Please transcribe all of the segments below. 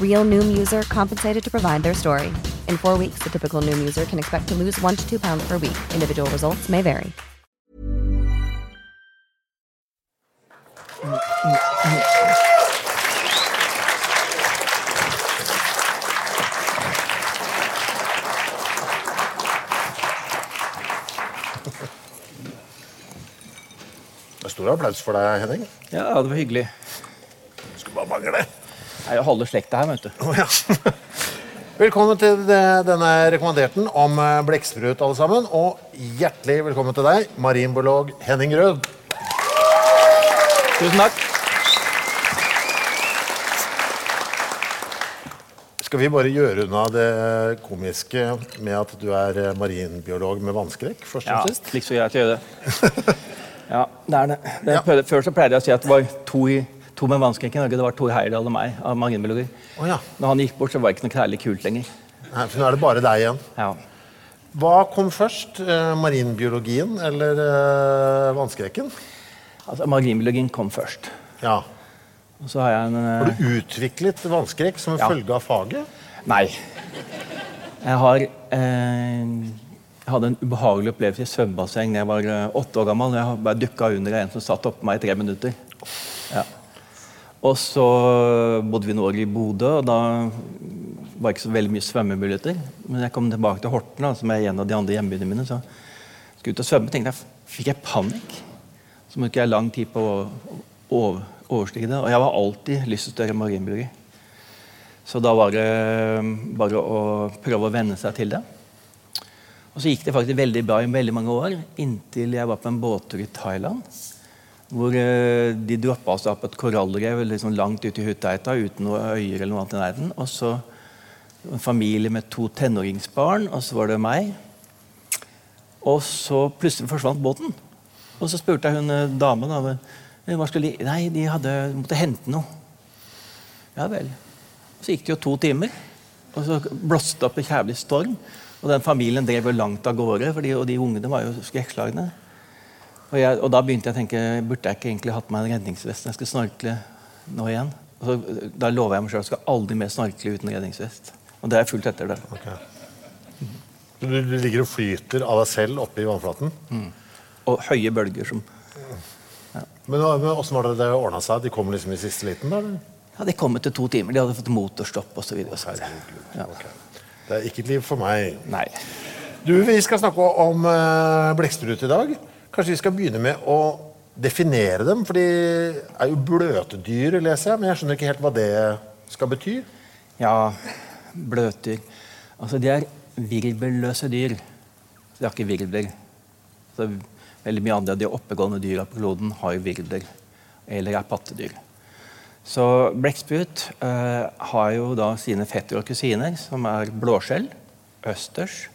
Real Noom user compensated to provide their story. In four weeks, the typical Noom user can expect to lose one to two pounds per week. Individual results may vary. Det er stor applaus for deg, Henning. Ja, det var hyggelig. Skulle bare mangle. Det er jo halve slekta her, vet du. Oh, ja. Velkommen til denne rekommanderten om eh, blekksprut, alle sammen. Og hjertelig velkommen til deg, marinbiolog Henning Rød. Tusen takk. Skal vi bare gjøre unna det komiske med at du er eh, marinbiolog med vannskrekk? først Ja, og sist? Like så greit å gjøre det. Ja, det er det. det Ja. før så pleide jeg å si at det var to, i, to med vannskrekk i Norge. Det var Tor Heyerdahl og meg av marinbiologer. Å ja. Når han gikk bort, så var det ikke noe særlig kult lenger. Nei, for nå er det bare deg igjen. Ja. Hva kom først? eh, Marinbiologien eller eh, vannskrekken? Altså, Marinbiologien kom først. Ja. Og så har jeg en Har eh, du utviklet vannskrekk som en Ja. følge av faget? Nei. Jeg har eh, jeg hadde en ubehagelig opplevelse i svømmebasseng da jeg var eh, åtte år gammel. Jeg bare dukka under en som satt oppå meg i tre minutter. Ja. Og så bodde vi noen år i Bodø, og da var det ikke så veldig mye svømmemuligheter. Men jeg kom tilbake til Horten, da, som er en av de andre hjembyene mine. så skulle ut og svømme, tenkte jeg, fikk jeg panikk. Så brukte jeg lang tid på å over, overstige det. Og jeg var alltid lyst til å større marinbiologi. Så da var det eh, bare å prøve å venne seg til det. Og så gikk det faktisk veldig bra i veldig mange år, inntil jeg var på en båttur i Thailand. Hvor eh, de droppa oss av på et korallrev liksom langt ute i Hutaheita uten noe øyer eller noe annet i nærheten. Og så en familie med to tenåringsbarn, og så var det meg. Og så plutselig forsvant båten. Og så spurte jeg hun eh, damen da, hva skulle de Nei, de hadde, måtte hente noe. Ja vel. Så gikk det jo to timer, og så blåste det opp en kjærlig storm. Og den familien drev jo langt av gårde, de, og de ungene var jo skrekkslagne. Og, jeg, og da begynte jeg å tenke burde jeg ikke egentlig hatt meg en redningsvest når jeg skal snorkle nå igjen. Og så, da lover jeg meg sjøl at jeg skal aldri mer snorkle uten redningsvest. Og det har jeg fulgt etter. det. Okay. Du, du ligger og flyter av deg selv oppe i vannflaten? Og høye bølger som ja. men åssen var det det ordna seg? De kom liksom i siste liten? da? Ja, de kom etter to timer. De hadde fått motorstopp osv. Ja. Okay. Det er ikke et liv for meg. Nei. Du, Vi skal snakke om uh, blekksprut i dag. Kanskje vi skal begynne med å definere dem? For de er jo bløtdyr, leser jeg, men jeg skjønner ikke helt hva det skal bety. Ja, bløtdyr. Altså, de er virvelløse dyr. De har ikke virvler. Så veldig mye andre av de oppegående dyra på kloden har jo virvler. Eller er pattedyr. Så blekksprut eh, har jo da sine fetter og kusiner, som er blåskjell, østers,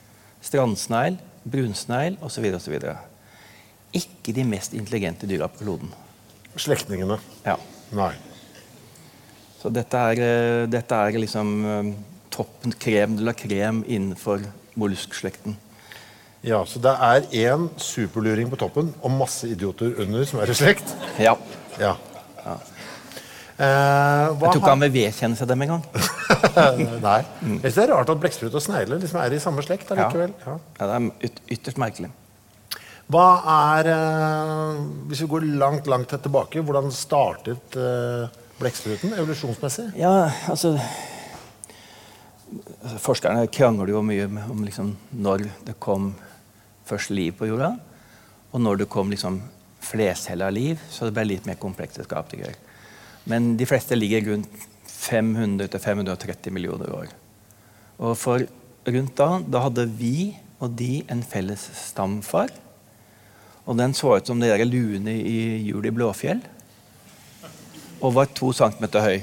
strandsnegl, brunsnegl osv. osv. Ikke de mest intelligente dyra på kloden. Slektningene. Ja. Nei. Så dette er, eh, dette er liksom eh, toppen krem de la krem innenfor molluskslekten. Ja, Så det er én superluring på toppen og masse idioter under som er i slekt? Ja. Ja. Eh, hva Jeg har- han vil vedkjenne seg dem engang. Nei. Jeg synes Det er rart at blekksprut og snegler liksom er i samme slekt allikevel. Ja. Ja, det er yt ytterst merkelig. Hva er eh, Hvis vi går langt, langt tilbake, hvordan startet eh, blekkspruten evolusjonsmessig? Ja, altså Forskerne krangler jo mye om liksom når det kom først liv på jorda. Og når det kom liksom flercella liv, så det ble litt mer komplekse skapninger. Men de fleste ligger rundt 500-530 millioner år. Og for rundt da, da hadde vi og de en felles stamfar. Og den så ut som de der luene i Jul i Blåfjell. Og var to centimeter høy.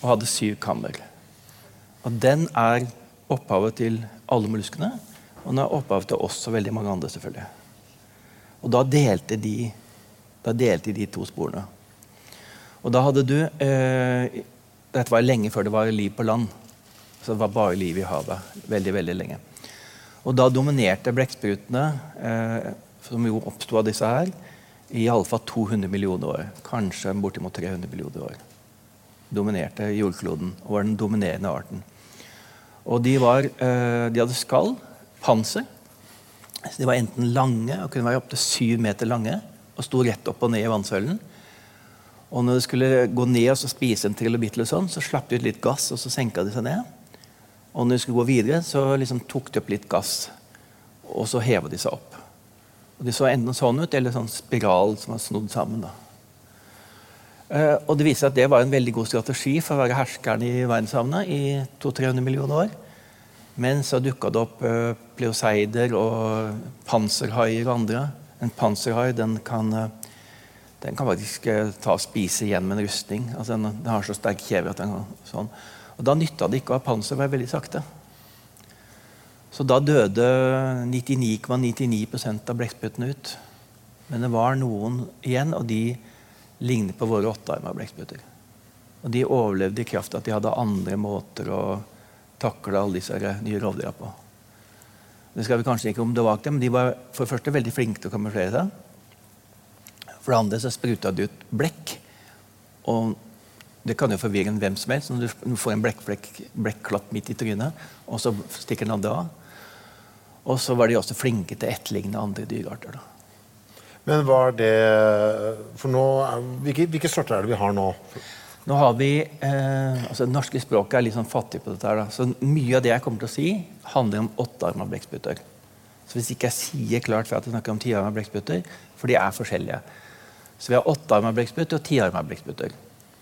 Og hadde syv kammer. Og den er opphavet til alle molluskene. Og den er opphavet til oss og veldig mange andre, selvfølgelig. Og da delte de, da delte de to sporene. Og da hadde du eh, Dette var lenge før det var liv på land. Så det var bare liv i havet. Veldig, veldig lenge. Og da dominerte blekksprutene, eh, som jo oppsto av disse her, i alle fall 200 millioner år. Kanskje bortimot 300 millioner år. Dominerte jordkloden og var den dominerende arten. Og de, var, eh, de hadde skall, panser. De var enten lange og kunne være opptil syv meter lange og sto rett opp og ned i vannsøylen. Og når de skulle gå ned og spise en trilobit, sånn, så slapp de ut litt gass og så senka de seg ned. Og når de skulle gå videre, så liksom tok de opp litt gass, og så heva de seg opp. Og Det så enten sånn ut, eller sånn spiral som var snodd sammen. Eh, og Det viser at det var en veldig god strategi for å være herskeren i verdenshavnet i 200-300 millioner år. Men så dukka det opp uh, pleoseider og panserhaier og andre. En panserhai den kan, uh, den kan faktisk uh, ta og spise igjen med en rustning. Altså, den, den, har så sterk kjeve at den kan sånn. Og Da nytta det ikke å ha panser være veldig sakte. Så da døde 99,99 ,99 av blekkspruttene ut. Men det var noen igjen, og de lignet på våre åttearma blekkspruter. Og de overlevde i kraft av at de hadde andre måter å takle alle disse nye rovdyra på. Det skal vi kanskje ikke om det var dem, men De var for det første veldig flinke til å kamuflere seg. For det andre så spruta de ut blekk. Og det kan jo forvirre hvem som helst når du får en blekkklatt midt i trynet, og så stikker den andre av. Og så var de også flinke til å etterligne andre dyrearter. da. Men var det For nå, hvilke, hvilke sorter er det vi har nå? Nå har vi, eh, altså Det norske språket er litt sånn fattig på dette. her da. Så Mye av det jeg kommer til å si, handler om åttearma blekkspruter. Så hvis ikke jeg sier klart for at jeg snakker om tiarma blekkspruter, for de er forskjellige. Så vi har åttearma blekkspruter og tiarma blekkspruter.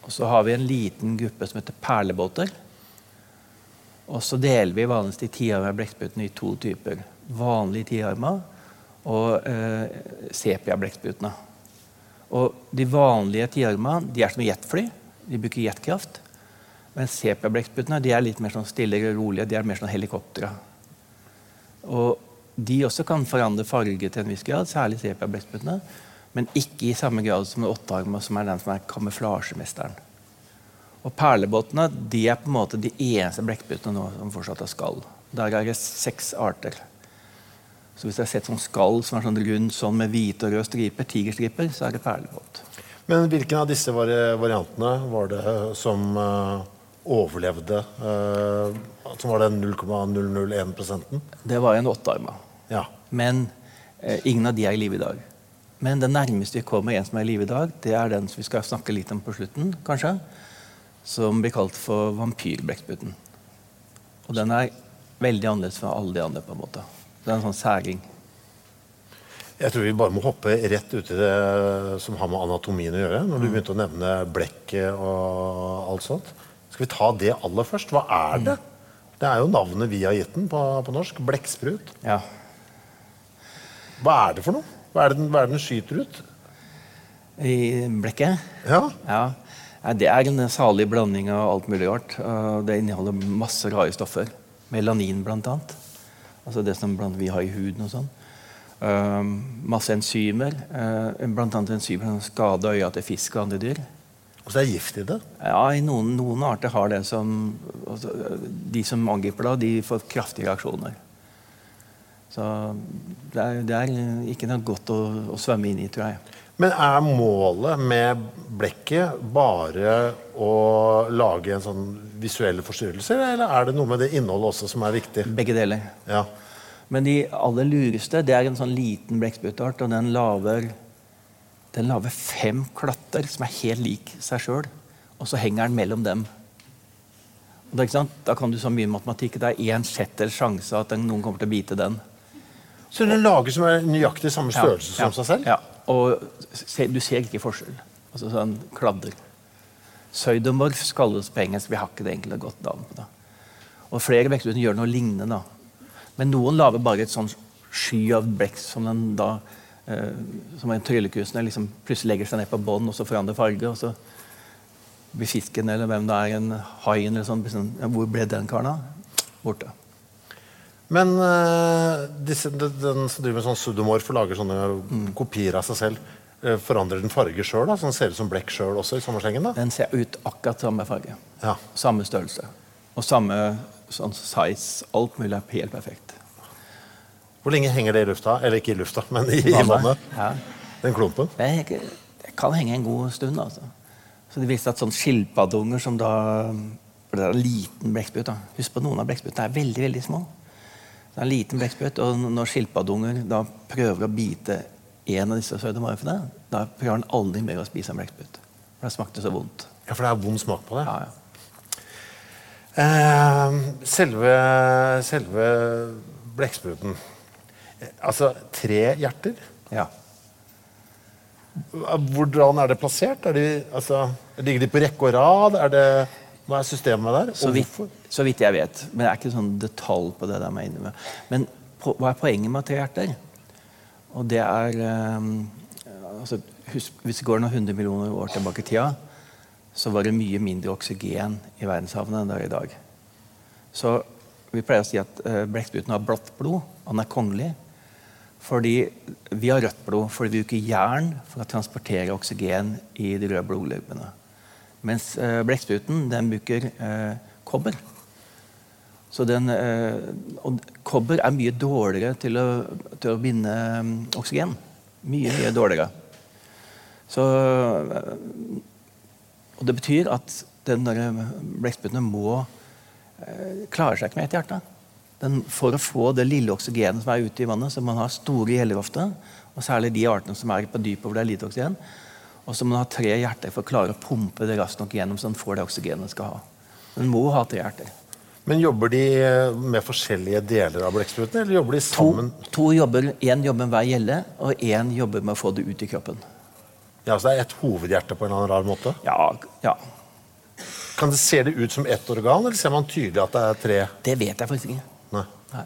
Og så har vi en liten gruppe som heter perlebåter. Og så deler vi vanligvis de tiarma blekksprutene i to typer. Vanlige tiarma og eh, sepia-blekksprutene. Og de vanlige tiarma de er som jetfly. De bruker jetkraft. Men sepia-blekksprutene er litt mer sånn stille og rolige. De er mer sånn helikoptre. Og de også kan forandre farge til en viss grad, særlig sepia-blekksprutene. Men ikke i samme grad som åttearma, som er den som er kamuflasjemesteren. Og perlebåtene de er på en måte de eneste blekkprutene som fortsatt har skall. Der er det seks arter. Så hvis jeg har sett sånn skall som er sånn rund sånn med hvite og røde striper, tigerstriper, så er det perlebåt. Men hvilken av disse vari variantene var det som uh, overlevde? Uh, som var den 0,001 Det var en åttearma. Ja. Men ingen av de er i live i dag. Men det nærmeste vi kommer en som er i live i dag, det er den som vi skal snakke litt om på slutten, kanskje. Som blir kalt for vampyrblekksprutten. Og den er veldig annerledes fra alle de andre. på en måte. Det er en sånn særing. Jeg tror vi bare må hoppe rett ut i det som har med anatomien å gjøre. Når du mm. begynte å nevne blekket og alt sånt. Skal vi ta det aller først? Hva er det? Det er jo navnet vi har gitt den på, på norsk. Blekksprut. Ja. Hva er det for noe? Hva er det den, hva er det den skyter ut? I blekket? Ja. ja. Det er en salig blanding av alt mulig rart. Det inneholder masse rare stoffer. Melanin, blant annet. Altså det som blant vi har i huden og sånn. Uh, masse enzymer, uh, bl.a. enzymer som skader øya til fisk og andre dyr. Og så er det gift i det? Ja, i noen, noen arter har det som altså, De som angriper det, de får kraftige reaksjoner. Så det er, det er ikke noe godt å, å, svømme inn i, tror jeg. Men er målet med blekket bare å lage en sånn visuelle forstyrrelser, eller er det noe med det innholdet også som er viktig? Begge deler. Ja. Men de aller lureste det er en sånn liten blekkspruttart, og den lager, den lager fem klatter som er helt lik seg sjøl. Og så henger den mellom dem. Da, da kan du så mye matematikk. Det er én sjettels sjanse at noen kommer til å bite den. Så den lager som er nøyaktig samme størrelse som seg selv? Ja, og se, du ser ikke forskjell. Altså sånn kladder. Pseudomorf kalles på engelsk. Vi har ikke det enkle godt navn på det. Og flere vekstbrudd gjør noe lignende. Men noen lager bare et sånn sky av blekk som den da eh, som en tryllekunstner liksom plutselig legger seg ned på bånn og så forandrer farge. og så blir fisken eller hvem det er, en haien eller sånn Hvor ble den karen av? Borte. Men uh, disse, den, den som driver med sånn sudomorf og lager sånne mm. kopier av seg selv, uh, forandrer den farge sjøl? Så den ser ut som blekk sjøl også i sommerslengen? da? Den ser ut akkurat samme farge. Ja. Samme størrelse. Og samme sånn size. Alt mulig er helt perfekt. Hvor lenge henger det i lufta? Eller ikke i lufta, men i, i vannet? Ja. Den klumpen? Det, det, kan henge en god stund. altså. Så det viste at sånn skilpaddeunger som da for Det er en liten blekksprut. Husk på noen av blekkspruttene er veldig veldig små. Det er en liten blekksprut, og når skilpaddeunger da prøver å bite en av disse pseudomorfene, da prøver han aldri mer å spise en blekksprut. For det smakte så vondt. Ja, For det er vond smak på det? Ja, ja. Eh, selve selve blekkspruten Altså tre hjerter? Ja. Hvordan er det plassert? Er de, altså, ligger de på rekke og rad? Er det, hva er systemet der? Så vidt, så vidt, jeg vet. Men det er ikke sånn detalj på det. der med. Men på, hva er poenget med tre hjerter? Og det er um, altså, husk, Hvis vi går noen hundre millioner år tilbake i tida, så var det mye mindre oksygen i verdenshavene enn det er i dag. Så vi pleier å si at uh, blekkspruten har blått blod. Han er kongelig. Fordi vi har rødt blod fordi vi bruker jern for å transportere oksygen i de røde blodleppene. Mens eh, blekkspruten bruker eh, kobber. Så den, eh, og kobber er mye dårligere til å, til å binde um, oksygen. Mye, mye dårligere. Så, eh, og det betyr at den blekkspruten må eh, klare seg ikke med ett hjerte. Den, for å få det lille oksygenet som er ute i vannet, så må man ha store gjeller ofte. Og særlig de artene som er på dypet hvor det er lite oksygen. Og så må man ha tre hjerter for å klare å pumpe det raskt nok gjennom så den får det oksygenet den skal ha. Den må ha tre hjerter. Men Jobber de eh, med forskjellige deler av blekkspruten, eller jobber de sammen? To, to jobber, Én jobber med hver gjelle, og én jobber med å få det ut i kroppen. Ja, Så det er ett hovedhjerte på en eller annen rar måte? Ja, ja. Kan det Se det ut som ett organ, eller ser man tydelig at det er tre? Det vet jeg faktisk ikke. Nei. Nei.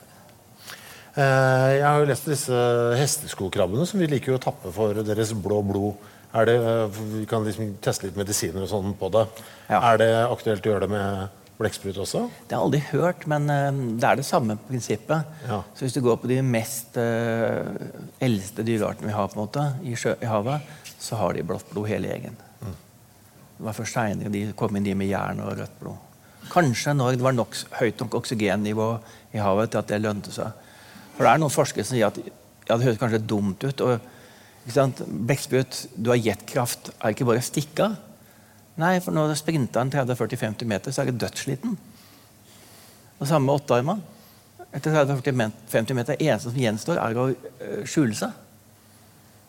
Eh, jeg har jo lest disse hesteskokrabbene, som vi liker å tappe for deres blå blod. Er det, eh, vi kan liksom teste litt medisiner og sånn på det. Ja. Er det aktuelt å gjøre det med blekksprut også? Det har jeg aldri hørt, men uh, det er det samme prinsippet. Ja. Så hvis du går på de mest eh, eldste dyreartene vi har på en måte, i, sjø, i havet, så har de blått blod hele gjengen. Mm. Det var først seinere de kom inn de med jern og rødt blod. Kanskje når det var nok, høyt nok oksygennivå i havet til at det lønte seg. For det er noen forskere som sier at ja, det høres kanskje dumt ut. og Blekksprut, du har jetkraft. Er det ikke bare å stikke av? Nei, for når du sprinter en 30-40-50 meter, så er det dødssliten. Det samme med åttearma. Etter 30-40-50 meter, det eneste som gjenstår, er å eh, skjule seg.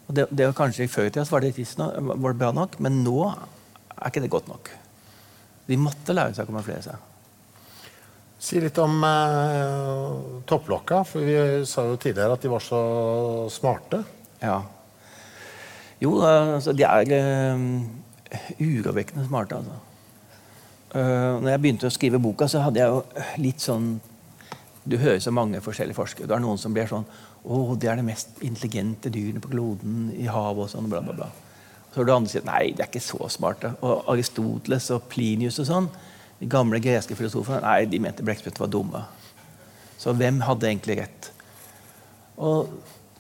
Og det, det var kanskje Før i tida var det, var det bra nok, men nå er ikke det godt nok. De måtte lære seg å kamuflere seg. Si litt om eh, topplokka. for Vi sa jo tidligere at de var så smarte. Ja. Jo, altså, de er uh, urovekkende smarte, altså. Uh, når jeg begynte å skrive boka, så hadde jeg jo litt sånn Du hører så mange forskjellige forskere. Det er noen som blir sånn Å, det er det mest intelligente dyrene på kloden i havet og sånn. bla, bla, bla. Så har du andre som sier nei, de er ikke så smarte. Og Aristoteles og Plinius og sånn, de gamle greske filosofene, nei, de mente blekksprut var dumme. Så hvem hadde egentlig rett? Og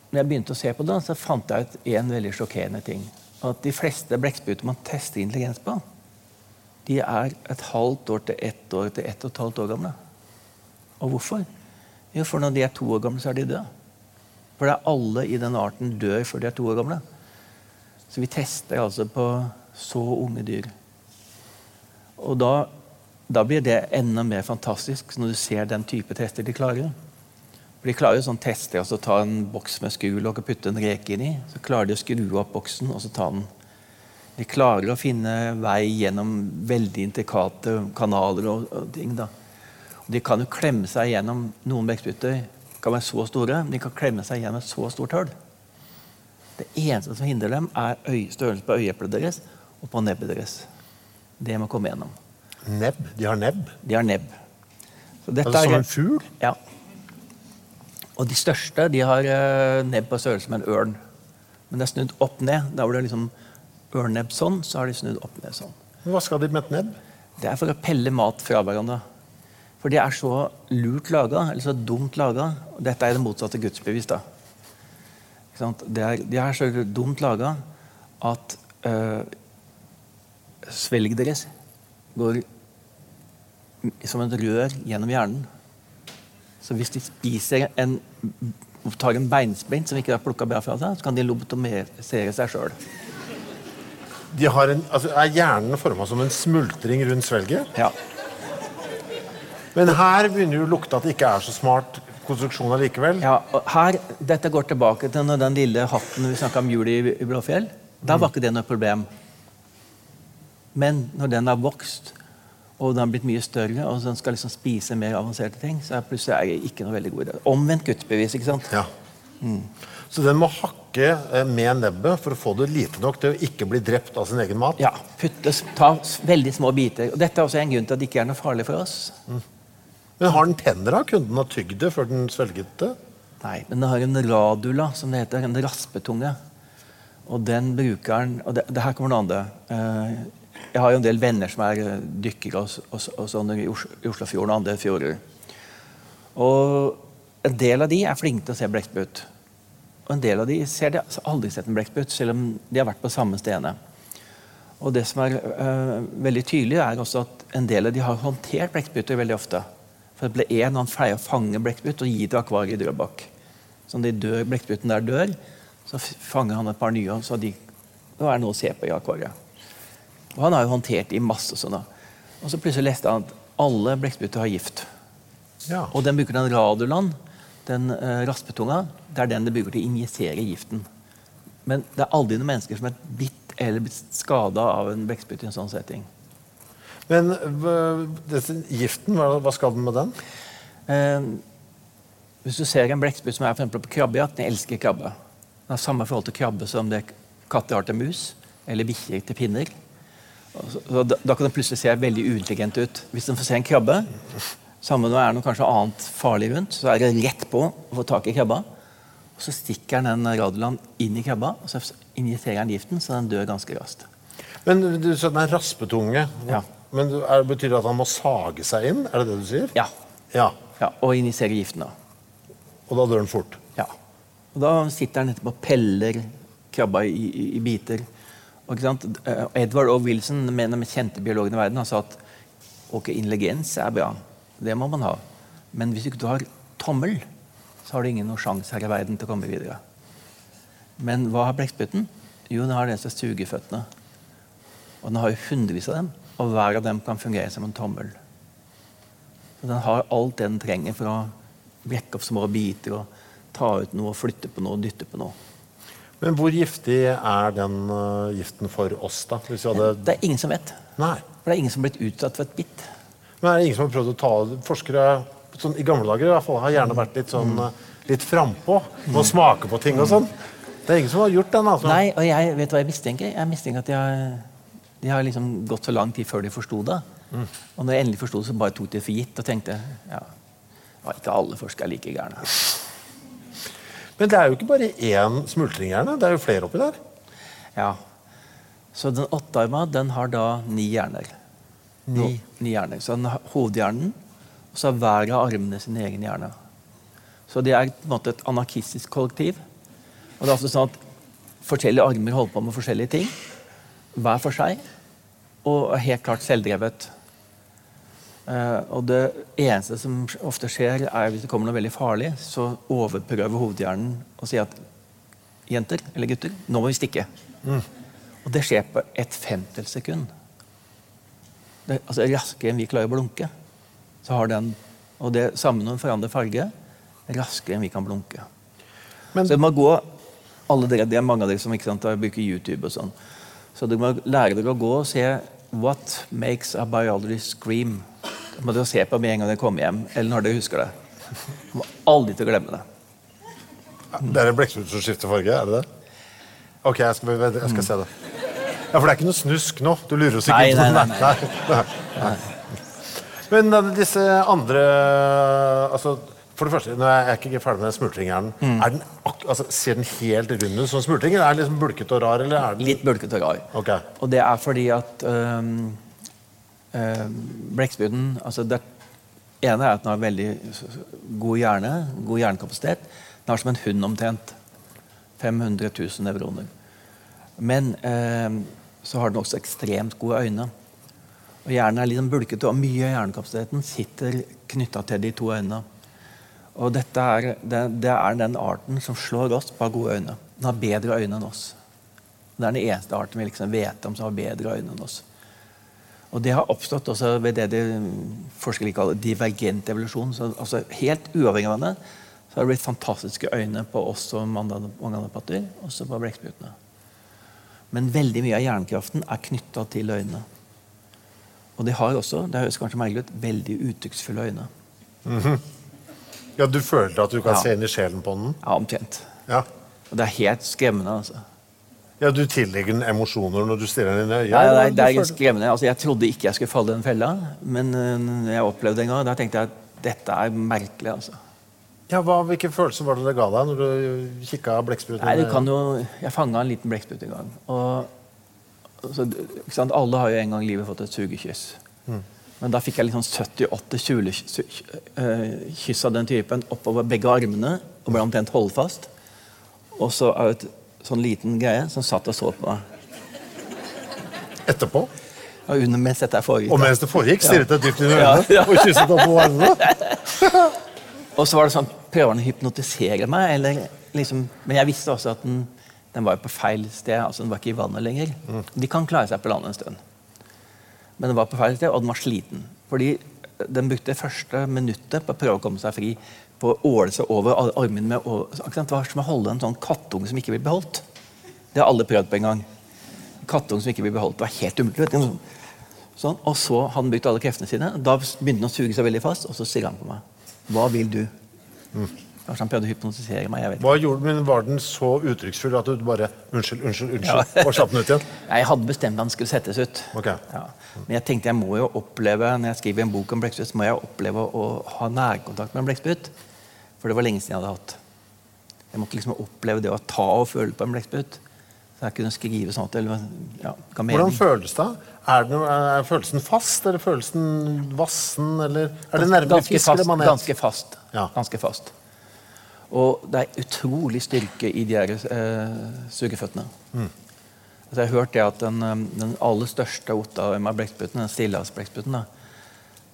når jeg begynte å se på det, så fant jeg ut en veldig sjokkerende ting. At de fleste blekkspruter man tester intelligens på, de er et halvt år til ett år til ett og et halvt år gamle. Og hvorfor? Jo, for når de er to år gamle, så er de døde. For det er alle i den arten dør før de er to år gamle. Så vi tester altså på så unge dyr. Og da, da blir det enda mer fantastisk når du ser den type tester de klarer. For De klarer jo sånn tester, altså ta en boks med skul og putte en reke inn i. Så klarer de å skru opp boksen og så ta den. De klarer å finne vei gjennom veldig intrikate kanaler og, og ting. da. Og de kan jo klemme seg gjennom noen blekkspruter kan være så store, men de kan klemme seg gjennom et så stort hull. Det eneste som hindrer dem, er størrelsen på øyeeplet deres og på nebbet deres. Det må komme gjennom. Nebb? De har nebb? De har nebb. Så dette Altså som en fugl? Ja. Og de største de har eh, nebb på størrelse med en ørn. Men det er snudd opp ned. Da hvor det liksom ørnebb sånn, så har de snudd opp ned sånn. Hva skal de med et nebb? Det er for å pelle mat fra hverandre. For de er så lurt laga, eller så dumt laga. Dette er det motsatte gudsbevis. da. Det er, de er så dumt laga at øh, svelget deres går som et rør gjennom hjernen. Så hvis de spiser en, tar en beinsprint som ikke er plukka bra fra seg, så kan de lobotomisere seg sjøl. Har altså, er hjernen forma som en smultring rundt svelget? Ja. Men her begynner jo å lukte at det ikke er så smart konstruksjon allikevel. Ja, og her, Dette går tilbake til den lille hatten vi snakka om jul i, i Blåfjell. Da var ikke det noe problem. Men når den har vokst og den har blitt mye større, og den skal liksom spise mer avanserte ting, så plutselig er jeg ikke noe veldig god idé. Omvendt gudsbevis. ikke sant? Ja. Så den må hakke eh, med nebbet for å få det lite nok til å ikke bli drept av sin egen mat? Ja, putte, ta veldig små biter. Og Dette er også en grunn til at det ikke er noe farlig for oss. Men har den tenner, da? Kunne den ha tygd det før den svelget det? Nei, men den har en radula, som det heter. En raspetunge. Og den bruker den Og det, det her kommer noe annet. Eh, jeg har jo en del venner som er eh, dykkere og, og, og sånn i Oslofjorden og andre fjorder. Og en del av de er flinke til å se blekksprutt. Og en del av de ser de har aldri sett en blekksprutt, selv om de har vært på samme stedene. Og det som er øh, veldig tydelig, er også at en del av de har håndtert blekkspruter veldig ofte. For det ble en han pleier å fange blekksprut og gi til akvariet i Drøbak. Så når blekkspruten der dør, så fanger han et par nye, så de, nå er det noe å se på i akvariet. Og han har jo håndtert i masse sånn da. Og så plutselig leste han at alle blekkspruter har gift. Ja. Og den bruker den radulaen, den eh, raspetunga, det er den det bruker til å injisere giften. Men det er aldri noen mennesker som er blitt eller blitt skada av en blekksprut i en sånn setting. Men dette, giften, hva, hva skal den med den? Eh, hvis du ser en blekksprut som er for på krabbejakt, den elsker krabbe. Den har samme forhold til krabbe som det katter har til mus, eller bikkjer til pinner. Da, da kan den plutselig se veldig uintelligent ut. Hvis den får se en krabbe, sammen med det er noe kanskje annet farlig rundt, så er det rett på å få tak i krabba. Og så stikker den den inn i krabba, og så injiserer den giften, så den dør ganske raskt. Men du sa den er raspetunge. Ja. Men er, Betyr det at han må sage seg inn? Er det det du sier? Ja. Ja. ja og injisere giften, da. Og da dør den fort? Ja. Og da sitter den etterpå og peller krabba i, i, i biter. Edward O. Wilson, en av de kjente biologene i verden, har sagt ok, intelligens er bra. Det må man ha. Men hvis ikke du har tommel, så har du ingen sjanse her i verden til å komme videre. Men hva har blekkspruten? Jo, den har den som suger føttene. Og den har jo hundrevis av dem, og hver av dem kan fungere som en tommel. Så den har alt det den trenger for å brekke opp små biter og ta ut noe, flytte på noe, dytte på noe. Men hvor giftig er den øh, giften for oss, da? Hadde Det er ingen som vet. Nei. For det er ingen som har blitt utsatt for et bitt. Men er det ingen som har prøvd å ta Forskere sånn, i gamle dager i hvert fall, har gjerne vært litt sånn øh, litt frampå. Må smake på ting og sånn. Det er ingen som har gjort den, altså. Nei, og jeg vet hva jeg mistenker. Jeg mistenker at de har, de har liksom gått så lang tid før de forsto det. Og når jeg endelig forsto det, så bare tok de det for gitt og tenkte ja, ja, ikke alle forskere er like gærne. Men det er jo ikke bare én smultringhjerne, det er jo flere oppi der. Ja. Så den åttearma den har da ni hjerner. Ni, ni hjerner. Så den har hovedhjernen, og så har hver av armene sin egen hjerne. Så det er på en måte et anarkistisk kollektiv. Og det er altså sånn at Forskjellige armer holder på med forskjellige ting, hver for seg, og er helt klart selvdrevet. Eh, og det eneste som ofte skjer, er hvis det kommer noe veldig farlig, så overprøver hovedhjernen og sier at jenter eller gutter, nå må vi stikke. Og det skjer på et femtels sekund. Det, altså Raskere enn vi klarer å blunke. Så har den, Og det samme når den forandrer farge. Raskere enn vi kan blunke. Men- så det må gå alle dere, Det er mange av dere som ikke sant, bruker YouTube. og sånn. Så dere må lære dere å gå og se What makes a biology scream? Det må du se på med en gang dere kommer hjem. Eller når du husker det. Kommer aldri til å glemme det. Det er en blekksprut som skifter farge, er det det? Ok, jeg skal, jeg skal se det. Ja, For det er ikke noe snusk nå? Du lurer oss ikke Nei, nei, nei, nei, nei. nei. Men eh, disse andre altså, For det første, nå er jeg ikke ferdig med smultringhjernen. Mm. Er den Altså, ser den helt rund ut som smultring, er den liksom bulkete og rar? Eller er den... Litt bulkete og rar. Okay. Og det er fordi at øhm, øhm, blekkspruten altså Det ene er at den har veldig god hjerne, god hjernekapasitet. Den har som en hund omtrent. 500 000 nevroner. Men eh, så har den også ekstremt gode øyne. Og Hjernen er liksom bulkete, og mye av hjernekapasiteten sitter knytta til de to øynene. Og dette er, det, det er den arten som slår oss på gode øyne. Den har bedre øyne enn oss. Det er den eneste arten vi liksom vet om som har bedre øyne enn oss. Og det har oppstått også ved det de forskere kaller divergent evolusjon. Så, altså helt uavhengig av hverandre så har det blitt fantastiske øyne på oss og mange andre patter, også på blekksprutene. Men veldig mye av hjernekraften er knytta til øynene. Og de har også, det høres kanskje merkelig ut, veldig uttrykksfulle øyne. Ja, Du føler at du kan Ja. se inn i sjelen på den? Ja, omtrent. Ja. Og det er helt skremmende. altså. Ja, Du tillegger den emosjoner når du stirrer den inn i øyet? Nei, nei, det, er, skremmende. Altså, jeg trodde ikke jeg skulle falle i den fella, men uh, jeg opplevde det en gang, da tenkte jeg at dette er merkelig. altså. Ja, hva, Hvilke følelser var det det ga deg når du kikka blekkspruten? Nei, du kan jo, Jeg fanga en liten blekksprut en gang. Og, og så, ikke sant? Alle har jo en gang i livet fått et sugekyss. Men da fikk jeg liksom 78 kjulekyss av den typen oppover begge armene og ble omtrent holdfast. Og så er det et sånn liten greie som satt og så på meg. Etterpå? Og under mens dette foregikk. Og mens det foregikk, stirret jeg dypt inn i Ja, øynene ja. og kysset opp på armene? Og så var det sånn, prøver han å hypnotisere meg? Eller liksom, men jeg visste også at den, den var på feil sted. altså Den var ikke i vannet lenger. De kan klare seg på land en stund. Men den var på feil sted, og den var sliten. Fordi den brukte det første minuttet på å prøve å komme seg fri på å åle seg over ar- armen med å-? Det var som å holde en sånn kattunge som ikke blir beholdt. Det har alle prøvd på en gang. Kattunge som ikke blir beholdt. Det var helt umulig. vet du. Sånn, og så hadde han brukt alle kreftene sine. Da begynte han å suge seg veldig fast, og så sier han på meg Hva vil du? Kanskje han prøvde å hypnotisere meg. jeg vet ikke. Hva gjorde, men Var den så uttrykksfull at du bare Unnskyld, unnskyld, unnskyld, og slapp den ut igjen? Jeg hadde bestemt at den skulle settes ut. Okay. Ja. Men jeg tenkte jeg må jo oppleve når jeg skriver en bok om blekksprut, må jeg oppleve å ha nærkontakt med en blekksprut. For det var lenge siden jeg hadde hatt. Jeg måtte liksom oppleve det å ta og føle på en blekksprut. Så jeg kunne skrive at det ja. Hvordan føles det? Er, det er følelsen fast, eller følelsen den vassen, eller er det nærmere ganske fisk fast, eller manet? Ganske fast. Ja. Ganske fast. Og det er utrolig styrke i de her eh, sugeføttene. Mm. Altså, jeg har hørt det at den, eh, den aller største Ottawa-blekkspruten, den stillehavsblekkspruten, da,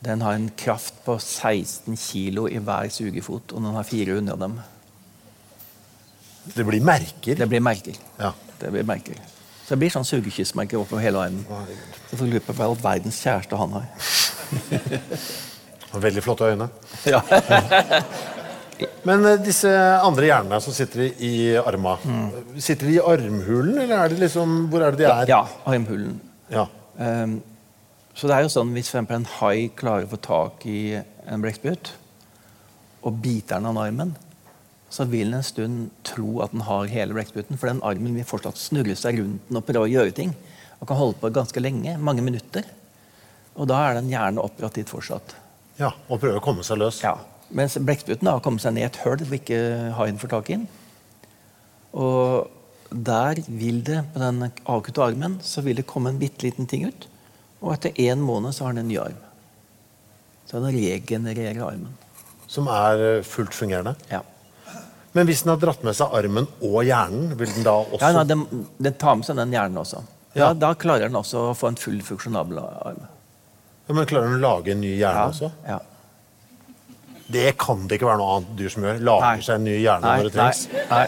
den har en kraft på 16 kilo i hver sugefot, og den har 400 av dem. Det blir merker. Det blir merker. Ja. Det blir merker. Så det blir sånn sugekyssmerker oppover hele verden. Så får du lure på hva all verdens kjæreste han har. Veldig flotte øyne. Ja. Men eh, disse andre hjernene som sitter i, arma, mm. sitter de i armhulen, eller er det liksom, hvor er det de er? ja, armhulen. Ja. Ehm, så det er jo sånn Hvis for en hai klarer å få tak i en blekksprut og biter den av armen, så vil den en stund tro at den har hele blekkspruten, for den armen vil fortsatt snurre seg rundt den og prøve å gjøre ting. Og kan holde på ganske lenge, mange minutter. Og da er den gjerne operativt fortsatt. ja. Og prøver å komme seg løs. Ja. Mens blekkspruten har kommet seg ned i et hull hvor ikke haien får tak i den. Og der vil det, på den avkutte armen, så vil det komme en bitte liten ting ut. Og etter én måned så har den en ny arm. Så den regenererer armen. Som er eh, fullt fungerende. Ja. Men hvis den har dratt med seg armen og hjernen, vil den da også Ja, nei, den, den tar med seg den hjernen også. Ja, Ja. Da klarer den også å få en full funksjonabel arm. Ja, Men klarer den å lage en ny hjerne Ja, også? ja. Det kan det ikke være noe annet dyr som gjør. Lager Nei. seg en ny hjerne Nei, når det nei, trengs. nei.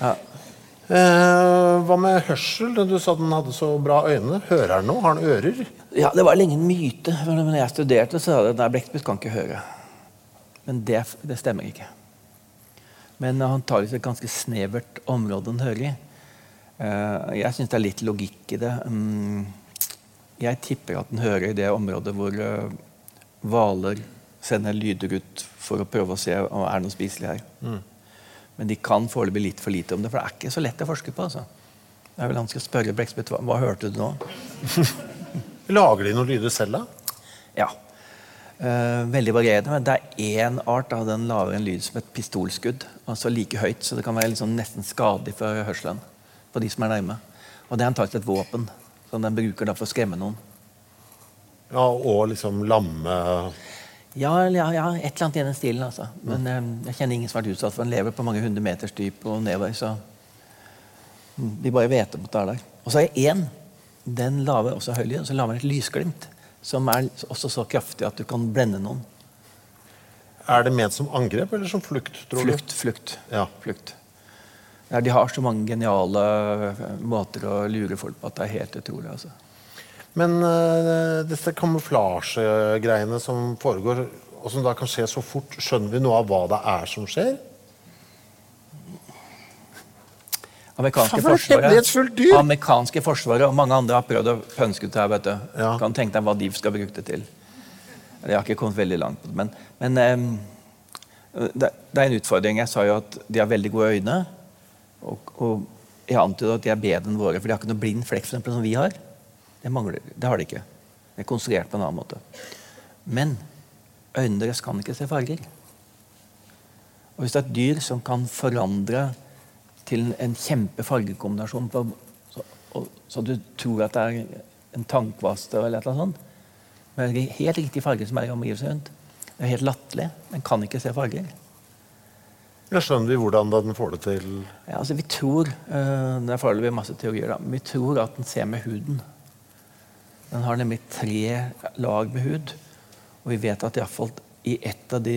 Eh, hva med hørsel? Du sa den hadde så bra øyne. Hører den noe? Har den ører? Ja, Det var lenge en myte. for Når jeg studerte, så sa de at blekksprut kan ikke høre. Men det, det stemmer ikke. Men antakeligvis et ganske snevert område den hører i. Eh, Jeg syns det er litt logikk i det. Mm, Jeg tipper at den hører i det området hvor eh, hvaler sender lyder ut for å prøve å se om det er noe spiselig her. Men de kan foreløpig litt for lite om det, for det er ikke så lett å forske på. altså. Det er vel Han skal spørre blekkspytt hva, hva hørte du nå? Lager de noen lyder selv, da? Ja. Uh, veldig varierende, men det er én art av den lager en lyd som et pistolskudd. Altså like høyt, så det kan være liksom nesten skadelig for hørselen på de som er nærme. Og det er antakelig et våpen som den bruker da for å skremme noen. Ja, Og liksom lamme Ja, ja, ja et eller annet i den stilen. altså. Men eh, jeg kjenner ingen som har vært utsatt for den. lever på mange hundre meters dyp og nedover. så De bare vet om at det er der. Og så er jeg én. Den lager også høy lyd, og så lager den et lysglimt. Som er også så kraftig at du kan blende noen. Er det ment som angrep eller som flukt? tror du? Flukt, flukt. Ja. flukt. Ja, de har så mange geniale eh, måter å lure folk på at det er helt utrolig. altså. Men uh, disse kamuflasjegreiene som foregår, og som da kan skje så fort, skjønner vi noe av hva det er som skjer? Amerikanske forsvaret, amerikanske forsvaret og mange andre har prøvd å pønske ut det her. vet du. Ja. Kan tenke deg hva de skal bruke det til. Jeg har ikke kommet veldig langt. Men, men um, det, det er en utfordring. Jeg sa jo at de har veldig gode øyne. Og, og jeg antyder at de er bedre enn våre, for de har ikke noe blind flekk for eksempel, som vi har. Det, mangler, det har de ikke. Det er konstruert på en annen måte. Men øynene deres kan ikke se farger. Og hvis det er et dyr som kan forandre til en, kjempefargekombinasjon på, så, og, så du tror at det er en tannkvaste eller annet sånt, med helt riktig farge som er i omgivelsene rundt. Det er helt latterlig. Den kan ikke se farger. Jeg skjønner vi hvordan den får det til Ja, altså vi tror, eh, Det er foreløpig masse teorier, da, men vi tror at den ser med huden. Den har nemlig tre lag med hud. Og vi vet at i, hvert fall i ett av de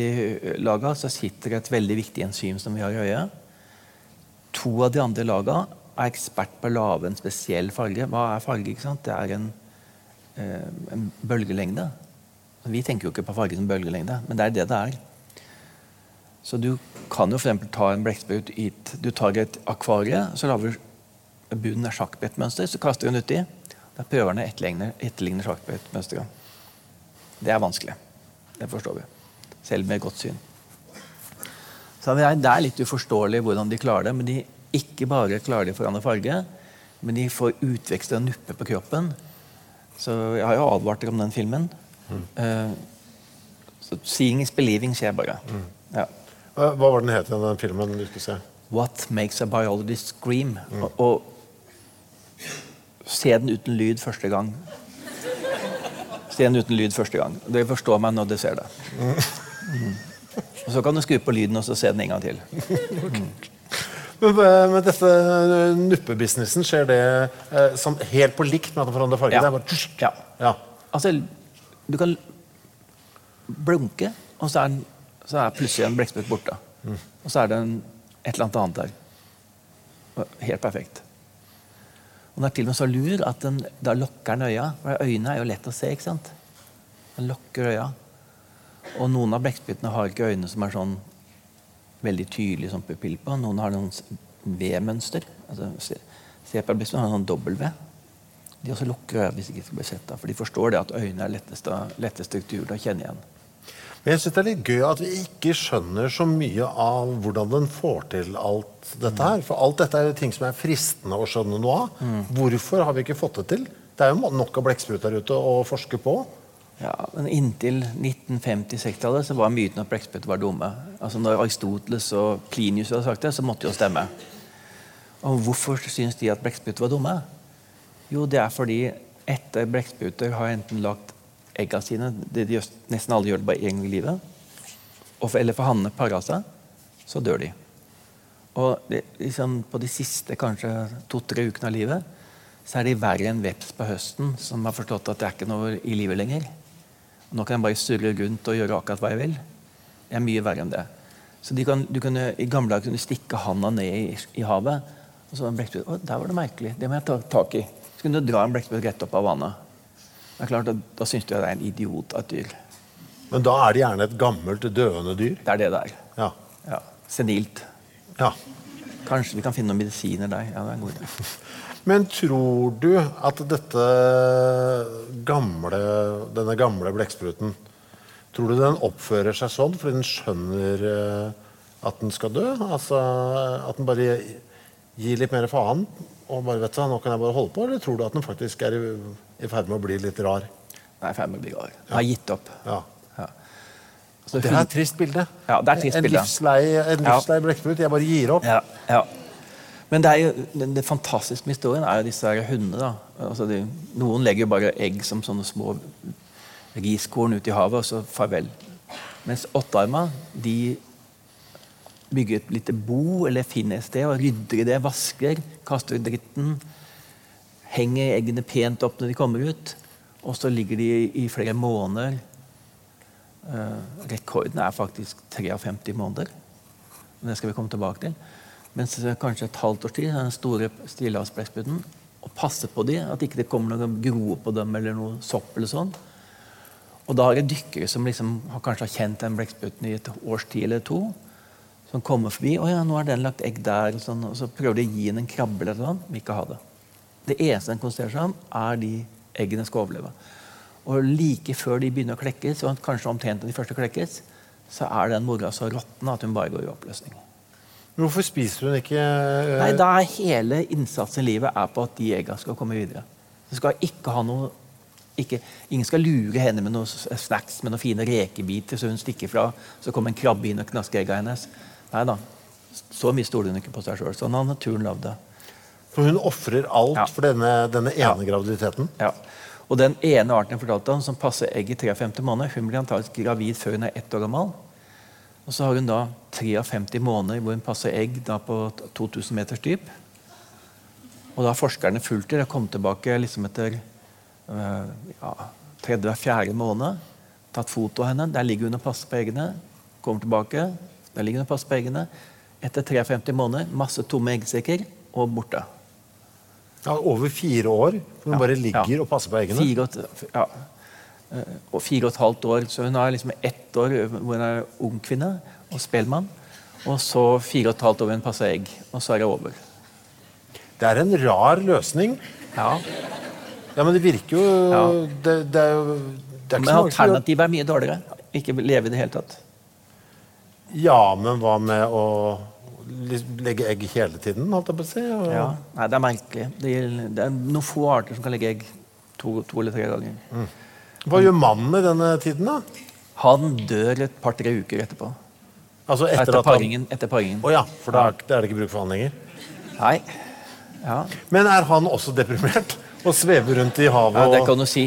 lagene så sitter et veldig viktig enzym som vi har i øyet. To av de andre lagene er ekspert på å lage en spesiell farge. Hva er farge? ikke sant? Det er en, eh, en bølgelengde. Vi tenker jo ikke på farge som bølgelengde, men det er det det er. Så du kan jo f.eks. ta en blekksprut Du tar et akvarie, så lager du bunnen er sjakkbrettmønster, så kaster du den uti. Da prøverne etterligner, etterligner etterligne, etterligne sjakkbrettmønsteret. Det er vanskelig. Det forstår vi. Selv med godt syn. Så det er, litt uforståelig hvordan de klarer det. Men de ikke bare klarer de å forandre farge, men de får utvekst og nupper på kroppen. Så jeg har jo advart dere om den filmen. Eh, så 'seeing is believing' skjer bare. Ja. Hva var den het igjen, den filmen du skulle se? What makes a biologist scream? Og, og se den uten lyd første gang. Se den uten lyd første gang. Dere forstår meg når dere ser det. Mm. Og Så kan du skru på lyden og så se den en gang til. Men eh, med dette eh, nuppebusinessen, skjer det eh, som helt på likt med at den forandrer farge? Ja. Det bare tsk. Ja. Ja. Altså, du kan blunke, og så er, den, så er plutselig en blekksprut borte. Og så er det en, et eller annet annet der. Helt perfekt. Og den er til og med så lur at den, da lokker den øya. For øynene er jo lett å se. ikke sant? Den lokker øya. Og noen av blekksprutene har ikke øyne som er sånn veldig tydelig som pupill på. Noen har noen V-mønster. Altså, se- Separablekkspruten har en sånn dobbel-V. De også lukker øya hvis de ikke skal bli sett. For de forstår det at øynene er letteste, letteste strukturer å kjenne igjen. Men jeg synes det er litt gøy at vi ikke skjønner så mye av hvordan den får til alt dette her. For alt dette er jo ting som er fristende å skjønne noe av. Hvorfor har vi ikke fått det til? Det er jo nok av blekksprut der ute å forske på. Ja, men Inntil 1950-60-tallet så var myten at blekksprut var dumme. Altså Når Aristoteles og Plinius hadde sagt det, så måtte det jo stemme. Og hvorfor syns de at blekkspruter var dumme? Jo, det er fordi etter blekkspruter har enten lagt egga sine det de Nesten alle gjør det bare én gang i livet. For, eller for hannene parer seg, så dør de. Og det, liksom, på de siste kanskje to-tre ukene av livet så er de verre enn veps på høsten, som har forstått at det er ikke noe i livet lenger. Nå kan jeg bare surre rundt og gjøre akkurat hva jeg vil. Det er mye verre enn det. Så de kan, du kunne, I gamle dager kunne du stikke handa ned i, i havet. Og så en der var det merkelig. Det må jeg ta tak i. Så kunne du dra en blekksprut rett opp av vannet. Det er klart at Da syns du jeg det er en idiot av et dyr. Men da er det gjerne et gammelt, døende dyr. Det er det det er. Ja. Ja. Senilt. ja. Kanskje vi kan finne noen medisiner der. Ja, det er en god idé. Men tror du at dette gamle, denne gamle blekkspruten Tror du den oppfører seg sånn fordi den skjønner eh, at den skal dø? Altså at den bare gir litt mer faen og bare vet du, nå kan jeg bare holde på? Eller tror du at den faktisk er i, i ferd med å bli litt rar? Nei, er ferdig med å bli rar. Jeg har gitt opp. Ja. Ja. Så Det er et trist bilde. Ja, det er et trist en bilde. livslei, en Ja. livslei blekksprut. Jeg bare gir opp. Ja, ja. Men det, er jo, det, det fantastiske med historien er jo disse her hundene. da. Altså de, noen legger jo bare egg som sånne små riskorn ut i havet, og så farvel. Mens åttearma de bygger et lite bo eller finner et sted og rydder i det, vasker, kaster ut dritten. Henger eggene pent opp når de kommer ut, og så ligger de i, flere måneder. Eh, rekorden er faktisk 53 måneder. Det skal vi komme tilbake til. Mens kanskje et halvt års tid er den store stillehavsblekkspruten og passe på dem, at ikke det kommer noen groer på dem eller noe sopp. eller sånn. Og da er det dykkere som liksom har kanskje har kjent den blekkspruten i et års tid eller to, som kommer forbi. 'Å ja, nå har den lagt egg der.' Og, sånn, og så prøver de å gi den en krabbe eller noe. Vil ikke ha det. Det eneste den konsentrerer seg om, er de eggene skal overleve. Og like før de begynner å klekkes, og kanskje omtrent de første klekkes, så er den mora så råtten at hun bare går i oppløsning. Hvorfor spiser hun ikke øh... Nei, da er hele innsatsen i livet er på at de egga skal komme videre. Det skal ikke ha noe ikke, Ingen skal lure henne med noen snacks med noen fine rekebiter så hun stikker fra. Så kommer en krabbe inn og knasker egga hennes. Nei da. Så mye stoler hun ikke på seg sjøl. Sånn har naturen lagd det. For hun ofrer alt Ja. for denne, denne ene Ja. graviditeten? Ja. Og den ene arten jeg fortalte om, som passer egg i 53 måneder, hun blir antakelig gravid før hun er ett år gammel. Og så har hun da 53 måneder hvor hun passer egg da på 2000 meters dyp. Og da har forskerne fulgt det og kommet tilbake liksom etter øh, ja, tredje-fjerde måned. Tatt foto av henne. Der ligger hun og passer på eggene. Kommer tilbake. Der ligger hun og passer på eggene. Etter 53 måneder, masse tomme eggsekker og borte. Ja, over fire år? Hun Ja, bare ligger ja. og passer på eggene? Fire og, ja. Eh, og fire og et halvt år. Så hun har liksom ett år hvor hun er ung kvinne og spellemann. Og så fire og et halvt år hvor hun passer egg. Og så er det over. Det er en rar løsning. Ja. Ja, Men det virker jo Ja. det, det er jo det er Men alternativet er mye dårligere. Ikke leve i det hele tatt. Ja, men hva med å lis- legge egg hele tiden, holdt jeg på å si? Og... Ja. Nei, det er merkelig. Det, det er noen få arter som kan legge egg to, to eller tre ganger. Hva gjør mannen i denne tiden, da? Han dør et par-tre uker etterpå. Altså etter, Etter han... paringen. Etter paringen. Oh, ja, for da er det ikke bruk for han lenger. Nei. Ja. Men er han også deprimert? Og svever rundt i havet? ja, det kan du si.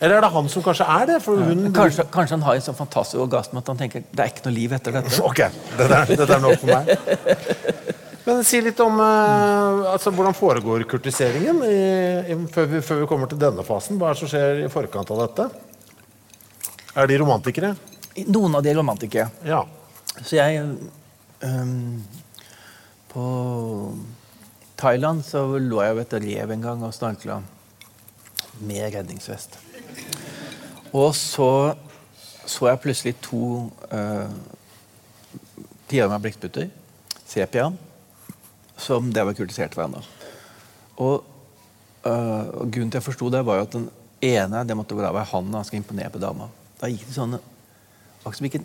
Eller er det han som kanskje er det? For hun... Kanskje, kanskje han har en sånn fantastisk orgasme at han tenker det er ikke noe liv etter dette. Ok, dette er, dette er nok for meg. Men si litt om eh, altså, hvordan foregår kurtiseringen i, i, før, vi, før vi kommer til denne fasen. Hva er det som skjer i forkant av dette? Er de romantikere? Noen av de er romantikere. Ja. Så jeg um, På Thailand så lå jeg ved et rev en gang og snorkla med redningsvest. Og så så jeg plutselig to uh, med blekkspruter, sepia, som det var kultisert hverandre. Og, uh, og grunnen til jeg forsto det, var jo at den ene det måtte være han han skal imponere på dama. Da gikk det sånne akkurat som gikk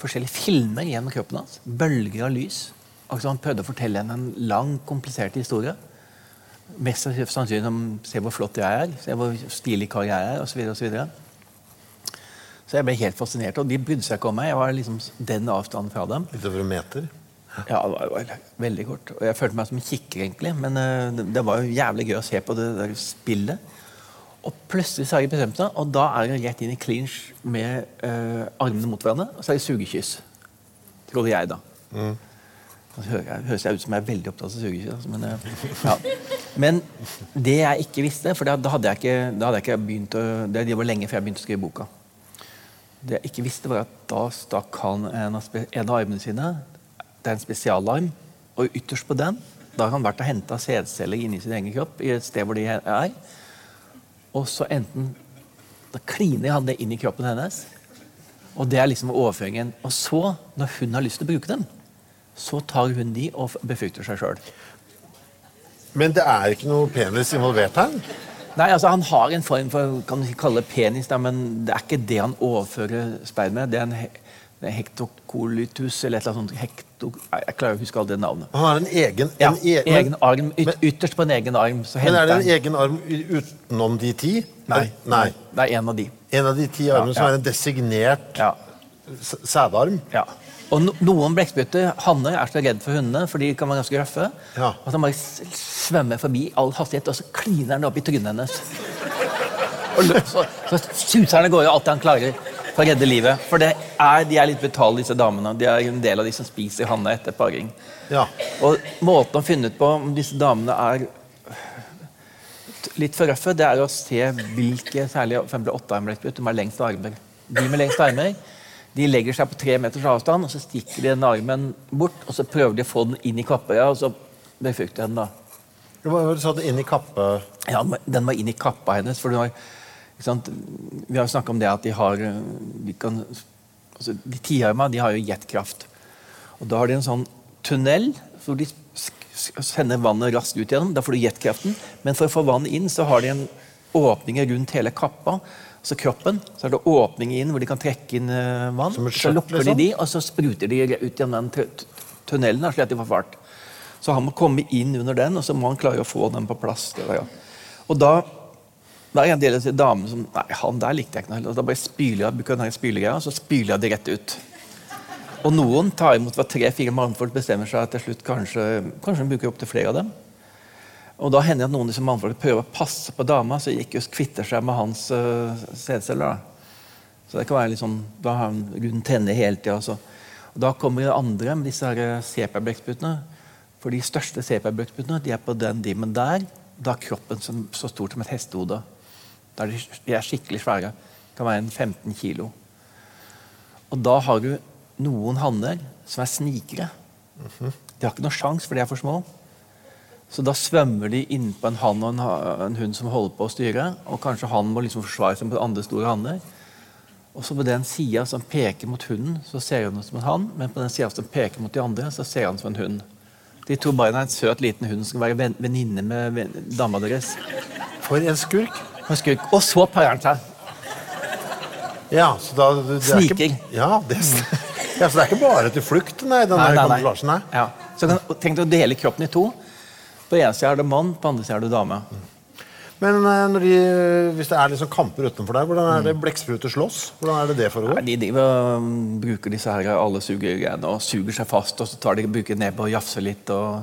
forskjellige filmer gjennom kroppen hans. Bølger av lys. Akkurat som han prøvde å fortelle henne en lang, komplisert historie. Mest sannsynlig om se hvor flott jeg er, se hvor stilig kar jeg er, osv. Så, videre. og så så jeg ble helt fascinert, og de brydde seg ikke om meg. Jeg var liksom den avstanden fra dem. Litt over en meter. Ja, det var, det var veldig kort. Og jeg følte meg som en kikker, egentlig. Men eh, det, det var jo jævlig gøy å se på det der spillet. Og plutselig så har jeg bestemt meg, og da er det rett inn i clinch med eh, armene mot hverandre, og så er det sugekyss. Trodde jeg, da. Hø- høres jeg ut som jeg er veldig opptatt av sugekyss. Altså, men, eh, ja. men det jeg ikke visste, for da, hadde jeg ikke, hadde jeg ikke begynt å, det var lenge før jeg begynte å skrive boka. Det jeg ikke visste, var at da stakk han en av, en av armene sine Det er en spesialarm, og ytterst på den da har han vært og henta sædceller inni sin egen kropp, i et sted hvor de er. Og så enten Da kliner han det inn i kroppen hennes. Og det er liksom overføringen. Og så, når hun har lyst til å bruke dem, så tar hun de og befrukter seg sjøl. Men det er ikke noe penis involvert her? Nei, altså Han har en form for kan du kalle det penis, da, men det er ikke det han overfører sperm med. Det er en he er eller et eller annet sånt. Hekto, jeg klarer å huske alle det navnet. Han har en egen, Ja, en e egen arm, yt, men- Ytterst på en egen arm. så Men er det en egen arm utenom de ti? Nei. Nei. Det er en av de. En av de ti armene Ja, som er en designert Ja. sædarm? Ja. Og no noen blekkspruter, hanner, er så redd for hundene, for de kan være ganske røffe. Ja. At han bare svømmer forbi all hastighet, og så kliner han opp i trynet hennes. Og så, så suser han av gårde alt han klarer for å redde livet. For det er, de er litt brutale, disse damene. De er en del av de som spiser hanner etter paring. Ja. Og måten å finne ut på om disse damene er litt for røffe, det er å se hvilke særlig for eksempel åttearmblekkspruter som har lengst armer. De med lengst armer de legger seg på tre meters avstand, og så stikker de den armen bort, og så prøver de å få den inn i kappøya, og så befrukter den. da. Du sa det inn i kappe... Ja, den må- inn i kappa hennes. for du har? Vi har snakka om det at de har De, kan, altså, de tiarma de har jo jetkraft. Og da har de en sånn tunnel hvor de sender vannet raskt ut gjennom. Da får du jetkraften. Men for å få vannet inn, så har de en åpning rundt hele kappa. Altså kroppen. Så er det åpning inn hvor de kan trekke inn eh, vann. Som så lukker liksom? de de, og så spruter de ut gjennom den tu- tu- tunnelen, slik at de får fart. Så han må komme inn under den, og så må han klare å få den på plass. Det var, ja. Og da da er en del av damene som Nei, han der likte jeg ikke noe. heller, da bare spyler jeg, bruker den spylegreia, så spyler jeg det rett ut. Og noen tar imot hva tre-fire mannfolk bestemmer seg til slutt kanskje, kanskje de bruker opptil flere av dem. Og da hender det at noen av disse mannfolkene prøver å passe på dama, så ikke kvitter seg med hans uh, sædceller. Så det kan være litt sånn, Da har hun henne hele tida. Altså. Og da kommer det andre med disse her eh. For de største CP-blekksprutene de er på den dimmen der. Da er kroppen som, så stor som et hestehode. Da er de, de er skikkelig svære. Kan være en 15 kilo. Og da har du noen hanner som er snikere. De har ikke noe sjans, for de er for små. Så da svømmer de innpå en hann og en, en hund som holder på å styre. Og kanskje han må liksom forsvare seg mot andre store hanner. Og så på den sida som peker mot hunden, så ser han ut som en hann. Men på den sida som peker mot de andre, så ser han som en hund. De tror bare det er en søt liten hund som skal være ven- venninne med ven- dama deres. For en skurk. For en skurk. Og så parer han seg. Ja, så da, det er Sniker. Ikke, ja, det, ja, så det er ikke bare til flukt, nei, den der nei, nei. Ja. Så tenk deg å dele kroppen i to. På ene sida er det mann, på andre sida er det dame. Men eh, når de, hvis det er liksom kamper utenfor der, hvordan er det blekkspruter slåss? Hvordan er det det foregår? De driver, um, bruker disse her alle sugergreiene og suger seg fast, og så tar de, bruker nebbet og jafser litt. Og,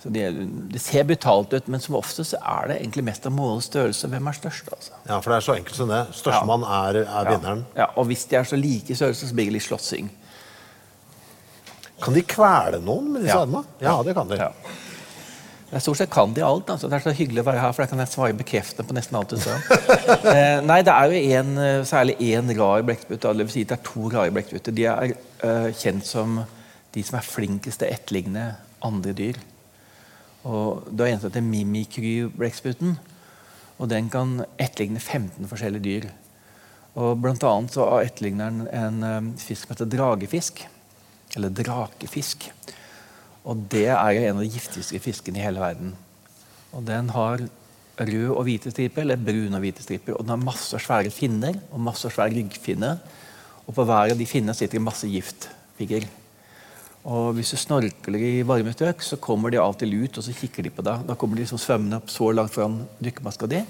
så de, det ser brutalt ut, men som oftest er det egentlig mest av målets størrelse. Hvem er størst? altså? Ja, for det er så enkelt som det. Størstemann er, er vinneren. Ja, og hvis de er så like i størrelse, så blir det litt slåssing. Kan de kvele noen med disse Ja. armene? Ja, det kan de. Ja. Er Stort sett kan de alt. Altså. Det er så hyggelig å være her, for da kan jeg svare bekreftende på nesten alt du sa. eh, nei, det er jo en, eh, særlig én rar blekksprut. Det vil si det er to rare blekksprutter. De er eh, kjent som de som er flinkest til å etterligne andre dyr. Og Det er en mimikry-blekkspruten. Og den kan etterligne 15 forskjellige dyr. Og Blant annet så etterligner den en en fisk som heter dragefisk. Eller drakefisk. Og det er jo en av de giftigste fiskene i hele verden. Og den har rød og hvite striper, eller brun og hvite striper. Og den har masse svære finner og masse svære ryggfinner. Og på hver av de finnene sitter det masse giftpigger. Og hvis du snorkler i varme strøk, så kommer de av og til ut og så kikker de på deg. Da kommer de liksom svømmende opp så langt foran dykkermaska di,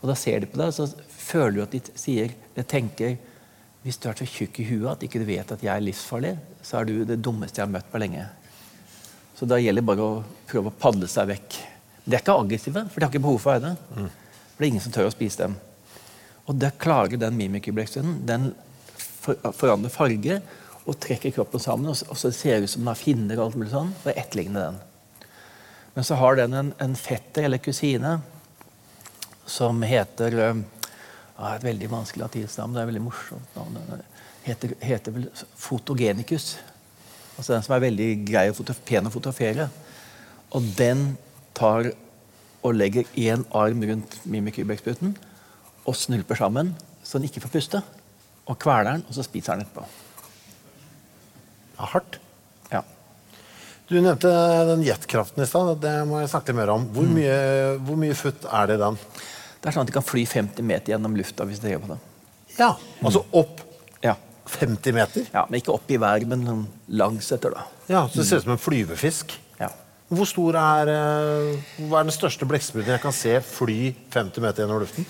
og da ser de på deg, og så føler du at de sier De tenker hvis du er så tjukk i huet at ikke du vet at jeg er livsfarlig, så er du det dummeste jeg har møtt på lenge. Så da gjelder det bare å prøve å padle seg vekk. De er ikke aggressive, for de har ikke behov for å være det. For det er ingen som tør å spise dem. Og det klarer den mimikyblekkstunden. Den for, forandrer farge og trekker kroppen sammen, og, så- ser det ut som den har finner og alt mulig sånn, for å etterligne den. Men så har den en, en fetter eller kusine som heter øh, ja, Et veldig vanskelig latinsk navn. Det er veldig morsomt navn. Heter, heter vel fotogenicus. Altså den som er veldig grei og pen å fotografere. Og den tar og legger én arm rundt mimikryblekkspruten og snulper sammen så den ikke får puste. Og kveler den, og så spiser den etterpå. Ja, hardt. Ja. Du nevnte den jetkraften i stad. Det må jeg snakke litt mer om. Hvor mye, hvor mye futt er det i den? Det er sånn at de kan fly 50 meter gjennom lufta hvis de gjør på det. Ja, Altså opp. 50 meter? ja, Men ikke opp i været, men sånn langs etter, da. Ja, så Det ser ut som en flyvefisk. Ja. Hvor stor er, eh, hva er den største blekkspruten jeg kan se fly 50 meter gjennom luften?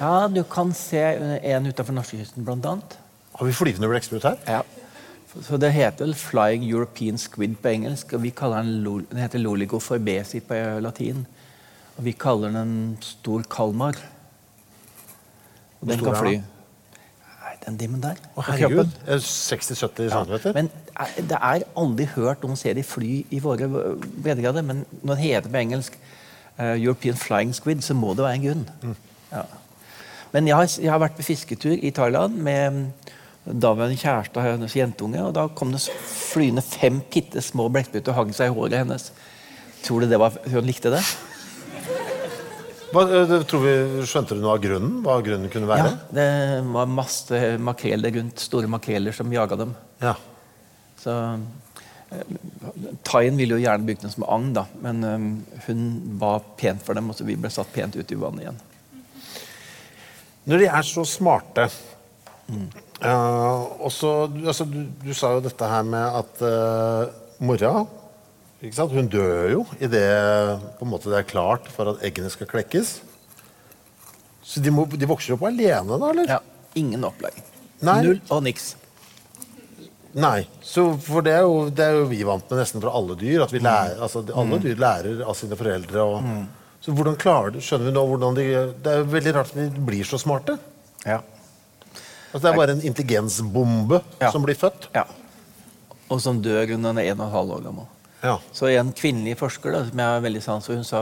ja, du kan se en utafor norskekysten, blant annet. Har vi flyvende blekksprut her? Ja. Så det heter vel Flying European Squid på engelsk. og vi kaller Den den heter Loligo forbesi på latin. Og vi kaller den en stor kalmar. Og den kan fly. Den dimmen der. Å, herregud. Eh, 60-70 cm? Men er- det er aldri hørt noen se de fly i våre breddegrader. Men når det heter på engelsk uh, European Flying Squid, så må det være en grunn. Mm. Ja. Men jeg har, jeg har vært på fisketur i Thailand med mm, daværende kjæreste og hennes jentunge. Og da kom det flyende fem bitte små blekkspruter og hang seg i håret hennes. Tror du det var, hun likte det? Hva, eh, tror vi, skjønte du noe av grunnen? Hva grunnen kunne være? Ja, Det var masse makreler rundt, store makreler som jaga dem. Ja. Så eh, Thaien ville jo gjerne bygge den som agn, da, men eh, hun var pent for dem, og så vi ble satt pent ut i vannet igjen. Når de er så smarte mm. uh, også, altså, du, du sa jo dette her med at uh, mora? Hun dør jo idet det er klart for at eggene skal klekkes. Så de, må, de vokser opp alene, da? eller? Ja, Ingen opplæring. Nei. Null og niks. Nei. Så, for det er, jo, det er jo vi vant med nesten fra alle dyr. At vi lærer, altså, alle dyr lærer av sine foreldre. Og, Så hvordan klarer du, skjønner vi nå hvordan de Det er jo veldig rart at de blir så smarte. Ja. Altså, det er bare en intelligensbombe Ja. som blir født. ja. Og som dør når den er en og en halv år gammel. Ja. Så en kvinnelig forsker da, som jeg har veldig sans for, hun sa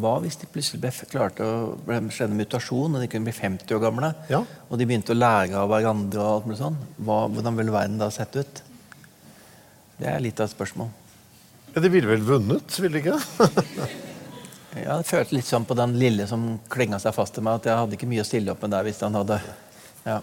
hva hvis de plutselig ble, klarte å ble skjedde mutasjon, og de kunne bli 50 år gamle, Ja. og de begynte å lære av hverandre, og alt mulig sånn, hvordan ville verden da sett ut? Det er litt av et spørsmål. Ja, De ville vel vunnet, ville de ikke? Ja, Jeg følte litt sånn på den lille som klinga seg fast til meg, at jeg hadde ikke mye å stille opp med der hvis han hadde ja.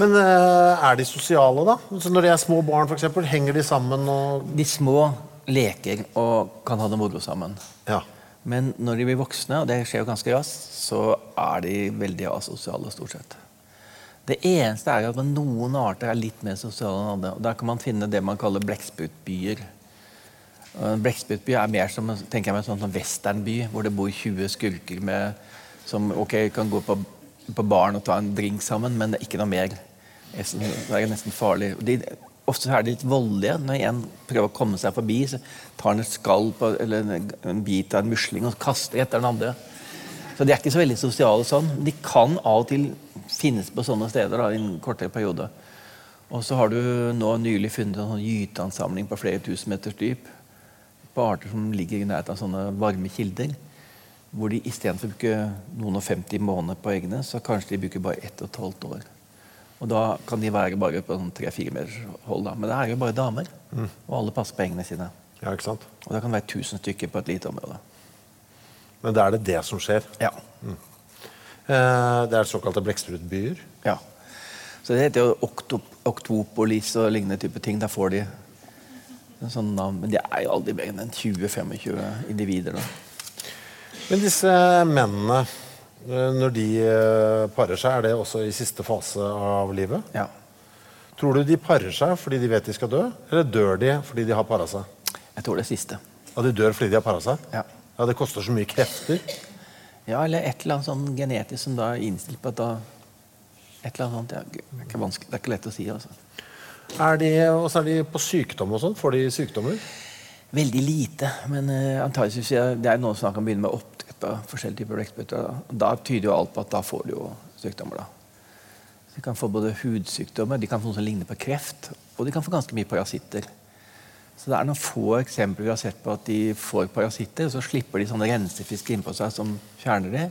Men eh, er de sosiale, da? Så når de er små barn, eksempel, henger de sammen og De små leker og kan ha det moro sammen. Ja. Men når de blir voksne, og det skjer jo ganske raskt, så er de veldig asosiale stort sett. Det eneste er at noen arter er litt mer sosiale enn andre. og Der kan man finne det man kaller blekksprutbyer. Og En blekksprutby er mer som en- tenker jeg meg, sånn, sånn westernby, hvor det bor 20 skurker med, som ok, kan gå på, på baren og ta en drink sammen, men det er ikke noe mer. Det er nesten farlig. De, ofte er de litt voldelige. Når en prøver å komme seg forbi, så tar han et skall på, eller en, bit av en musling og kaster etter den andre. Så de er ikke så veldig sosiale sånn. De kan av og til finnes på sånne steder da, i en kortere periode. Og så har du nå nylig funnet en sånn gyteansamling på flere tusen meters dyp på arter som ligger i nærheten av sånne varme kilder. Hvor de istedenfor å bruke noen og 50 måneder på eggene, så kanskje de bruker bare ett og et halvt år. Og da kan de være bare på sånn tre-fire meters hold. da. Men det er jo bare damer. Og alle passer på engene sine. ja, ikke sant? Og da kan det være 1000 stykker på et lite område. Men da er det det som skjer. Ja. Eh, det er såkalte blekksprutbyer. Ja. Så det heter jo oktop oktopolis og lignende type ting. Da får de en sånn navn. Men det er jo aldri mer enn 20-25 individer. da. Men disse mennene, når de eh, parer seg, er det også i siste fase av livet? Ja. Tror du de parer seg fordi de vet de skal dø, eller dør de fordi de har para seg? Jeg tror det siste. Ja, de dør fordi de har para seg? Ja. Ja, Det koster så mye krefter. Ja, eller et eller annet sånn genetisk som da er innstilt på at da Et eller annet sånt. Ja. Det, er det er ikke lett å si. altså. Er de, og så er de på sykdom og sånn? Får de sykdommer? Veldig lite, men uh, antakeligvis det er noen som kan begynne med oppdrett av forskjellige typer blekkspruter. Da. tyder jo alt på at da får du jo sykdommer. da. De kan få både hudsykdommer, de kan få noe som ligner på kreft, og de kan få ganske mye parasitter. Så det er noen få eksempler vi har sett på at de får parasitter, og så slipper de sånne rensefisker innpå seg som fjerner de.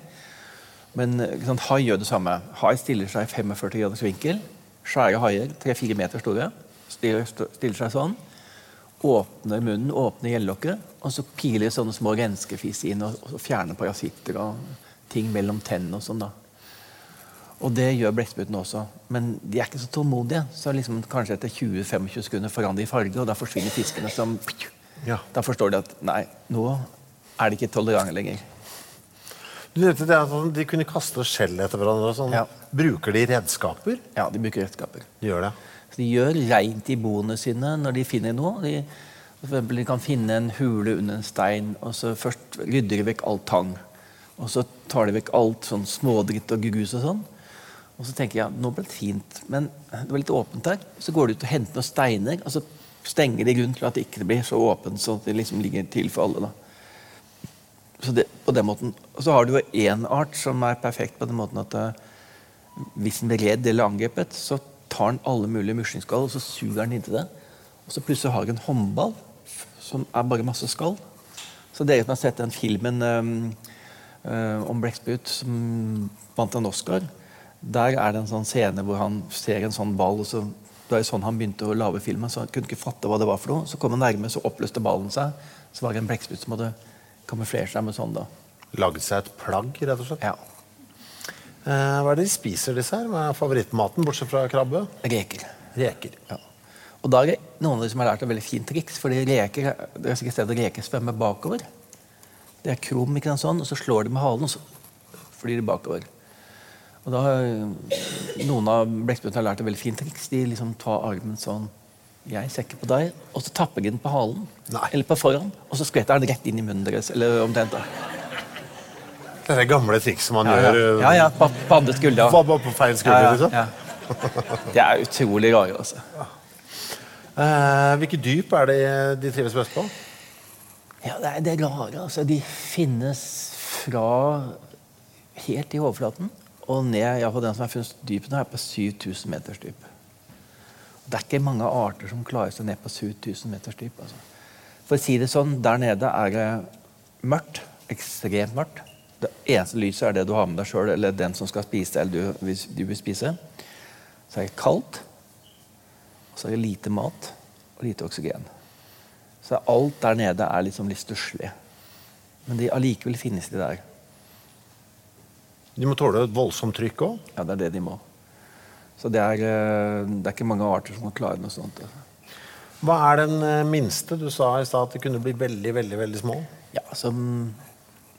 Men sant, hai gjør det samme. Hai stiller seg i 45 graders vinkel. Svære haier, 3-4 meter store, stiller, stiller seg sånn. Åpner munnen, åpner gjellokket, og så piler sånne små renskefis inn og, og fjerner parasitter og ting mellom tennene og sånn. da. Og det gjør blekksprutene også. Men de er ikke så tålmodige. Så liksom kanskje etter 20-25 sekunder forandrer de farge, og da forsvinner fiskene som Ja. Da forstår de at nei, nå er de ikke tolerante lenger. Du nevnte det at De kunne kaste skjell etter hverandre. og Sånn. Ja. Bruker de redskaper? Ja, de bruker redskaper. De gjør det. Så de gjør reint i boene sine når de finner noe. De, for eksempel, de kan finne en hule under en stein, og så først rydder de vekk all tang. Og så tar de vekk alt sånn smådritt og grus og sånn. Og så tenker jeg nå ble det fint, men det var litt åpent her. Så går de ut og henter noen steiner, og så stenger de rundt til at det ikke blir så åpent, så det liksom ligger til for alle. da. Så det, på den måten. Og så har du jo én art som er perfekt på den måten at eh, hvis den blir redd eller angrepet, så tar den alle mulige muslingsskall og så suger den inntil det. Og så plutselig har den en håndball som er bare masse skall. Så dere som har sett den filmen um, om blekksprut som vant en Oscar, der er det en sånn scene hvor han ser en sånn ball. og så det var jo sånn han begynte å lage filmen, så han kunne ikke fatte hva det var for noe. Så kom han nærme, så oppløste ballen seg. Så var det en blekksprut som hadde kamuflert seg med sånn. da. Laget seg et plagg, rett og slett. Ja. Eh, hva er det de spiser, disse her? Hva er favorittmaten, bortsett fra krabbe? Reker. Reker. Ja. Og da er det noen av de som har lært et veldig fint triks. fordi reker, Dere har sikkert sett reker svømme bakover. Det er krum, ikke sant, sånn, og så slår de med halen, og så flyr de bakover. Og da har Noen av blekksprutene har lært et veldig fint triks. De liksom tar armen sånn Jeg ikke på deg. Og så tapper jeg den på halen. Nei. Eller på foran. Og så skvetter den rett inn i munnen deres. Eller omtrent. da. Det er det gamle trikset man Ja, ja. gjør. ja, ja på, på andre skulder. Var bare på feil skulder, Ja, liksom. ja, ja. De er utrolig rare, altså. Eh, hvilke dyp er det de trives best på? Ja, det er det rare. Altså, de finnes fra helt i overflaten og ned ja, den som er funnet dypet er på 7000 meters dyp. Det er ikke mange arter som klarer seg ned på 7000 meters dyp. Altså. For å si det sånn, der nede er det mørkt. Ekstremt mørkt. Det eneste lyset er det du har med deg sjøl, eller den som skal spise, eller du, hvis du vil spise. Så er det kaldt. Og så er det lite mat og lite oksygen. Så alt der nede er liksom litt stusslig. Men de allikevel finnes de der. De må tåle et voldsomt trykk òg. Ja, det er det de må. Så det er, eh, det er ikke mange arter som kan klare noe sånt. altså. Hva er den eh, minste? Du sa i stad at de kunne bli veldig, veldig, veldig små. Ja, som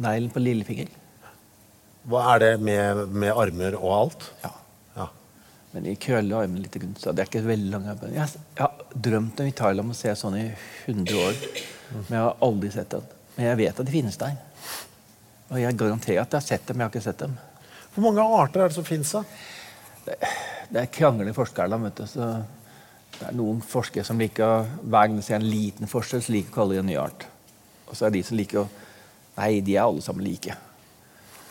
neglen på lillefinger. Hva er det med, med armer og alt? Ja. Men de krøller armene litt så det er ikke veldig lang armer. Jeg, har- drømt om i om å se sånn i 100 år, men jeg har aldri sett den. Men jeg vet at de finnes der. Og jeg garanterer at jeg har sett dem, men jeg har ikke sett dem. Hvor mange arter er det som fins? da? Det er krangler forskere. vet du, så Det er noen forskere som liker hver gang de ser en liten forskjell, så liker å kalle det en ny art. Og så er det de som liker å Nei, de er alle sammen like.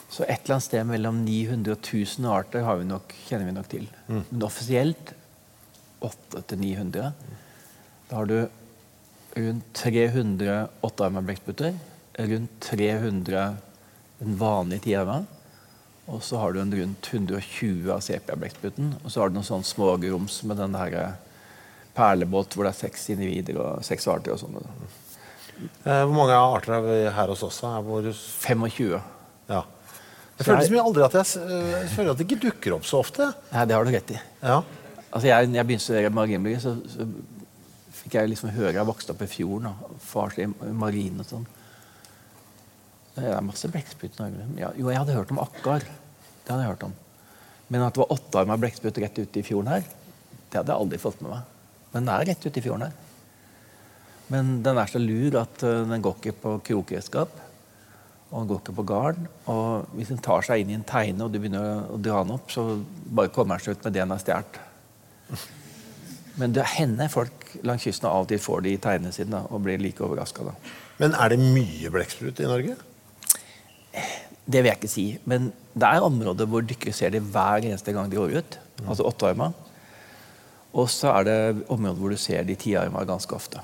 Så et eller annet sted mellom 900 og 1000 arter har vi nok, kjenner vi nok til. Men offisielt 800-900. Da har du rundt 300 åttearma blekkspruter, rundt 300 den vanlige tiarma, og så har du en rundt 120 av sepia-blekkspruten. Og så har du noen sånne smågrums med den der eh, perlebåt hvor det er seks individer og seks arter og sånn. Eh, hvor mange arter er vi her hos oss? Er hvor, 25. ja. Jeg føler jeg- liksom aldri at jeg, jeg føler at det ikke dukker opp så ofte. Nei, det har du rett i. Ja. Altså jeg, når jeg begynte å studere marinbiologi, så, så fikk jeg liksom høre Jeg vokste opp i fjorden. og Far i marin og sånn. Det er masse blekksprut i Norge. Ja, jo, jeg hadde hørt om akkar. Det hadde jeg hørt om. Men at det var åttearma blekksprut rett ute i fjorden her, det hadde jeg aldri fått med meg. Men den er rett ute i fjorden her. Men den er så lur at øh, den går ikke på krokredskap. Og den går ikke på garn. Og hvis den tar seg inn i en teine og du begynner å- dra den opp, så bare kommer den seg ut med det den har stjålet. Men det hender folk langs kysten av og til får de i teinene sine da, og blir like overraska. Men er det mye blekksprut i Norge? Det vil jeg ikke si. Men det er områder hvor dykkere ser de hver eneste gang de går ut. Altså åttearma. Og så er det områder hvor du ser de tiarma ganske ofte.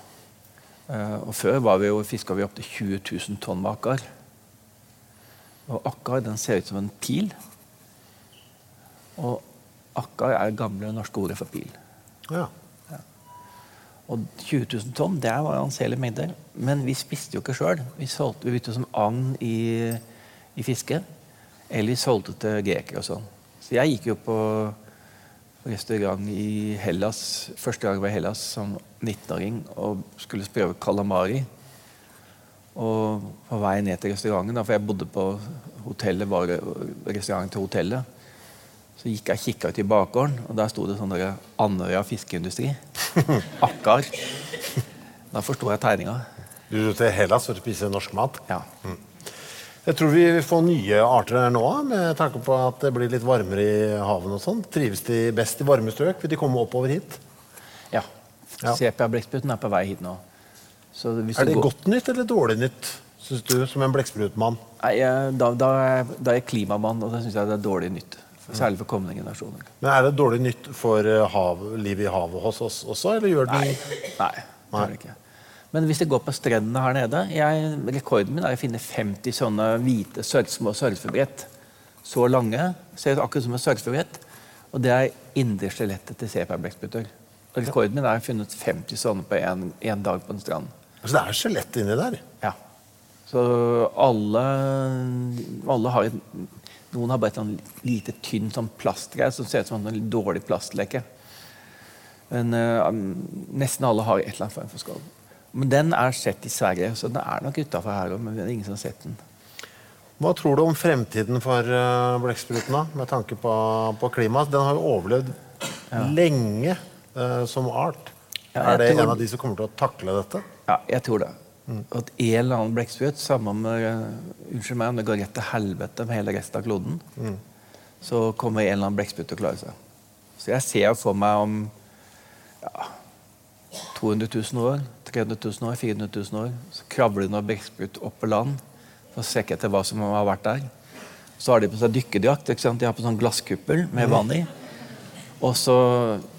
Eh, og Før var vi jo, fiska vi opptil 20 000 tonn med akkar. Og akkar den ser ut som en pil. Og akkar er gamle norske ordet for pil. Ja. Og 20 000 tonn det var anselige mengder. Men vi spiste jo ikke sjøl. Vi, solgte- vi brukte som agn i, i fisket. Eller vi solgte til grekere og sånn. Så jeg gikk jo på restaurant i Hellas første gang jeg var i Hellas som 19-åring og skulle prøve calamari. Og på vei ned til restauranten, da, for jeg bodde på hotellet bare, restauranten til hotellet. Så gikk jeg og kikka ut i bakgården, og der sto det sånn Andøya fiskeindustri. Akkar. Da forsto jeg tegninga. Du dro til Hellas for å spise norsk mat? Ja. Jeg tror vi får nye arter her nå, med tanke på at det blir litt varmere i havene og sånn. Trives de best i varme strøk? Vil de komme oppover hit? ja. Ja. Sepia-blekkspruten er på vei hit nå. Er det går- godt nytt eller dårlig nytt, syns du, som en blekksprutmann? Nei, da, da, da er jeg klimamann, og det syns jeg det er dårlig nytt. Særlig for kommende generasjoner. Men Er det dårlig nytt for eh, hav, livet i havet hos oss også, eller gjør det Nei, det er det ikke. Men hvis det går på strendene her nede jeg, Rekorden min er å finne 50 sånne hvite små surfebrett. Så lange. Ser ut akkurat som et surfebrett. Og det er indre skjelettet til sepia-blekkspruter. Og Rekorden min er å ha funnet 50 sånne på én dag på en strand. Altså, det er skjelett inni der. Ja. Så alle, alle har et, Noen har bare et sånn lite, tynt sånn plastgreie som ser ut som en dårlig plastleke. Men uh, nesten alle har et eller annet form for skall. Men den er sett i Sverige, så den er nok utafor her òg. Men det er ingen som har sett den. Hva tror du om fremtiden for uh, blekkspruten, da, med tanke på, på klimaet? Den har jo overlevd lenge uh, som art. Ja, er det tror- en av de som kommer til å takle dette? Ja, jeg tror det. At en eller annen blekksprut, samme med eh, Unnskyld meg om det går rett til helvete med hele resten av kloden, så kommer en eller annen blekksprut til å klare seg. Så jeg ser for meg om ja, 200 000 år, 300 000 år, 400 000 år, så kravler det noen blekksprut opp på land for å sjekke etter hva som har vært der. Så har de på seg dykkerdrakt. De har på sånn glasskuppel med vann i. Og så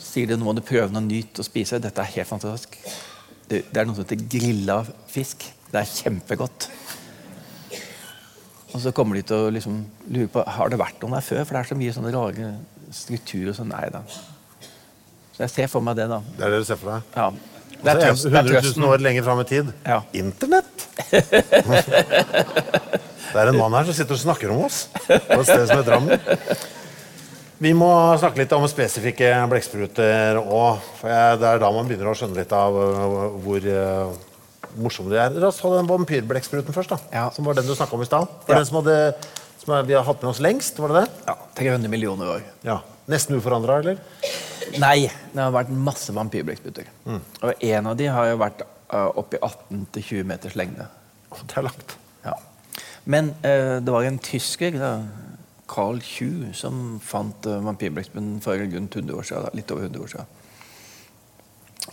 sier de nå må du prøve noe nytt å spise. Dette er helt fantastisk. Det, er noe som heter grilla fisk. Det er kjempegodt. Og så kommer de til å liksom lure på har det vært noen der før, for det er så mye sånne rare strukturer. og Sånn. Nei da. Så jeg ser for meg det, da. Det er det du ser for deg? Ja. Det er trøst- det er 100 000 år lenger fram i tid. Ja. Internett! det er en mann her som sitter og snakker om oss på et sted som heter Drammen. Vi må snakke litt om spesifikke blekkspruter òg. Det er da man begynner å skjønne litt av øh, hvor øh, morsomme de er. La oss ta den vampyrblekkspruten først, da. Ja. Som var den du snakka om i stad. Ja. Den som, hadde, som vi har hatt med oss lengst, var det det? Ja, 300 millioner år. Ja. Nesten uforandra, eller? Nei, det har vært masse vampyrblekkspruter. Og en av de har jo vært uh, oppi 18-20 meters lengde. Å, det er langt. Ja. Men uh, det var en tysker, da, Carl Hugh, som fant uh, vampyrblekkspruten for rundt 100 år siden. Litt over 100 år siden.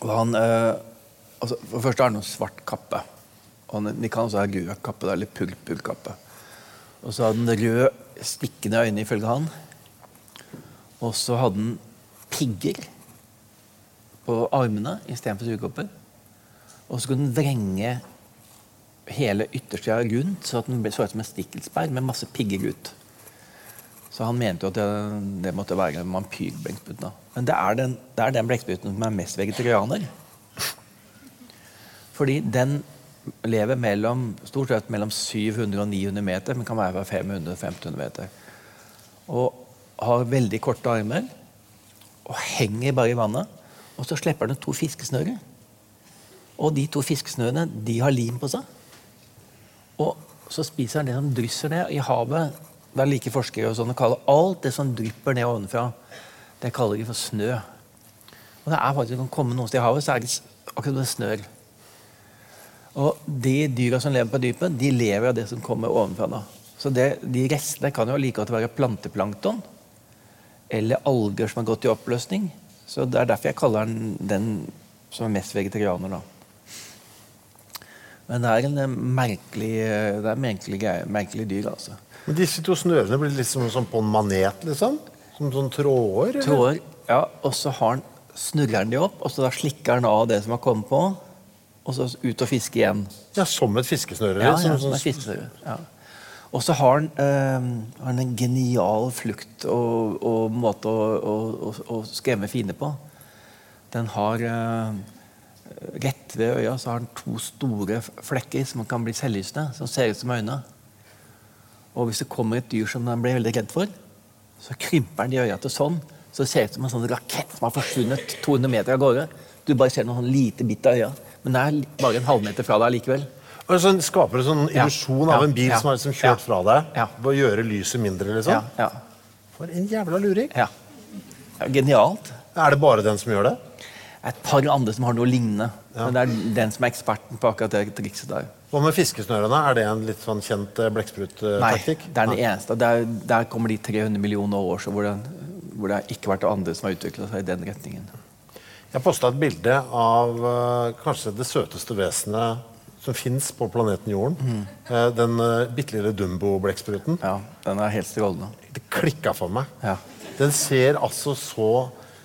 Og han, uh, altså, for det første har han en svart kappe. Og han, de kan også ha rød kappe, eller purpurkappe. Og så hadde han rød, stikkende øyne, ifølge han. Og så hadde han pigger på armene istedenfor sugekopper. Og så kunne han vrenge hele yttersida rundt, så at den ble- så ut som en stikkelsbær med masse pigger ut. Så han mente jo at det, det måtte være en vampyrblekksprutten. da. Men det er den, det er den blekkspruten som er mest vegetarianer. Fordi den lever mellom, stort sett mellom 700 og 900 meter, men kan være fra 500 og 1500 meter. Og har veldig korte armer og henger bare i vannet. Og så slipper den to fiskesnører. Og de to fiskesnørene de har lim på seg. Og så spiser den det som drysser ned i havet. Der liker forskere og sånn å kalle alt det som drypper ned ovenfra, det kaller de for snø. Og det er faktisk, det kan komme noen steder i havet, så er det akkurat det snør. Og de dyra som lever på dypet, de lever av det som kommer ovenfra. da. Så det, de restene kan jo like godt være planteplankton eller alger som har gått i oppløsning. Så det er derfor jeg kaller den den som er mest vegetarianer, da. Men det er en eh, merkelig, eh, det er merkelig, merkelig dyr, altså. Men disse to snørene blir liksom som på en manet, liksom? Som sånn tråder? eller? Tråder, ja, og så har han, snurrer den de opp, og så da slikker den av det som har kommet på, og så ut og fiske igjen. Ja, som et fiskesnøre? Ja, liksom, ja, som et fiskesnøre. Ja. Og så har han, øh, har han en genial flukt og, og måte å, å, å, å skremme fiender på. Den har øh, Rett ved øya så har den to store flekker som kan bli selvlysende, som ser ut som øyne. Og hvis det kommer et dyr som den blir veldig redd for, så krymper den de øya til sånn, så det ser ut som en sånn rakett som har forsvunnet 200 meter av gårde. Du bare ser noen sånn lite bitt av øya, men det er bare en halvmeter fra deg likevel. Og så skaper det sånn Ja. illusjon Ja. av en bil Ja. som har liksom Ja. kjørt fra deg. Ja. Ved å gjøre lyset mindre, liksom. Ja, ja, For en jævla luring. ja. ja genialt. Er det bare den som gjør det? Et par andre som har noe lignende. Men det er den som er eksperten på akkurat det trikset der. Hva med fiskesnørene? Er det en litt sånn kjent eh, Nei, det er den eneste. Der, der kommer de 300 millioner år så hvor, det- hvor det ikke har vært andre som har utvikla seg i den retningen. Jeg posta et bilde av eh, kanskje det søteste vesenet som fins på planeten Jorden. Mm. Eh, den bitte lille Dumbo-blekkspruten. Ja, den er helt strålende. Det klikka for meg. Ja. Den ser altså så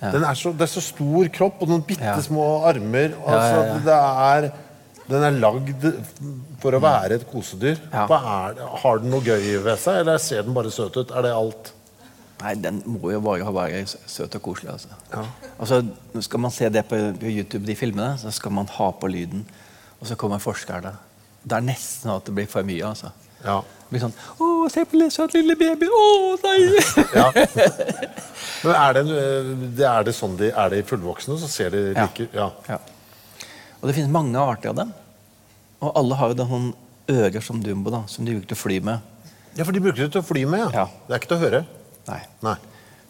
Ja. den er så, Det er så stor kropp og noen bitte Ja. små armer. Ja, Altså, ja, ja. Det er, den er lagd for å være et kosedyr. Ja. Hva er det? Har den noe gøy ved seg, eller ser den bare søt ut? Er det alt? Nei, den må jo bare være søt og koselig. Altså. Altså, skal man se det på, på YouTube, de filmene, så skal man ha på lyden. Og så kommer forskerne. Det er nesten at det blir for mye. altså. Ja. Det blir sånn Å, se på den søte lille babyen! Å, nei! Ja. Men er det, er det sånn de er de fullvoksne, så ser de Ja. like ja. Ja. Og det finnes mange arter av dem. Og alle har jo da sånn ører som Dumbo, da, som de bruker til å fly med. ja, for de bruker det til å fly med, ja. Ja. Det er ikke til å høre. Nei. Nei.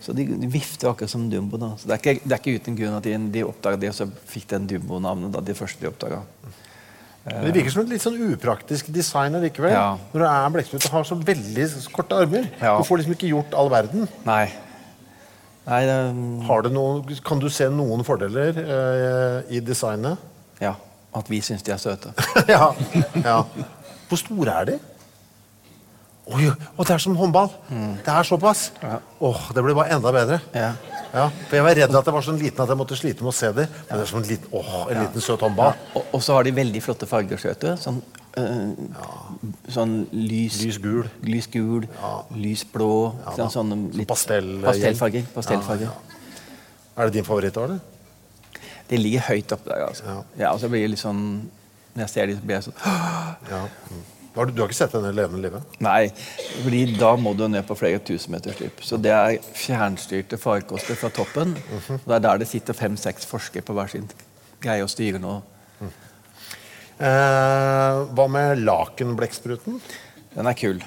Så de, de vifter akkurat som Dumbo. da. Så Det er ikke, det er ikke uten grunn at de, de oppdaga det, og så fikk den Dumbo-navnet. da, de første de oppdaget. Men det virker som et litt sånn upraktisk design likevel. Ja. Når du er blekksprut og har så veldig korte armer. Ja. Du får liksom ikke gjort all verden. Nei. Nei, det, Har du noen, kan du se noen fordeler eh, i designet? Ja. At vi syns de er søte. ja. ja. Hvor store er de? Oi, og det er som håndball! Det er såpass! Mm. Ja. Åh, Det blir bare enda bedre. Ja. Ja, for Jeg var redd at det var sånn liten at jeg måtte slite med å se dem. Men det er som en liten, åh, en liten søt håndball. Og, og så har de veldig flotte farger, skjøt du. Sånn, øh, sånn lys Lys gul. Lys gul, lys blå. sånn, sånne litt, pastell- pastellfarger. pastellfarger. Er det din favoritt? da, eller? De ligger høyt oppe der. altså. Ja. Ja, og så blir det litt sånn Når jeg ser dem, så blir jeg sånn Ja. Mm. Har du, du har ikke sett henne levende livet? Nei, fordi da må du ned på flere tusen meters dyp. Så det er fjernstyrte farkoster fra toppen. Mhm. og Det er der det sitter fem-seks forskere på hver sin greie og styrer noe. Eh, hva med lakenblekkspruten? Den er kul.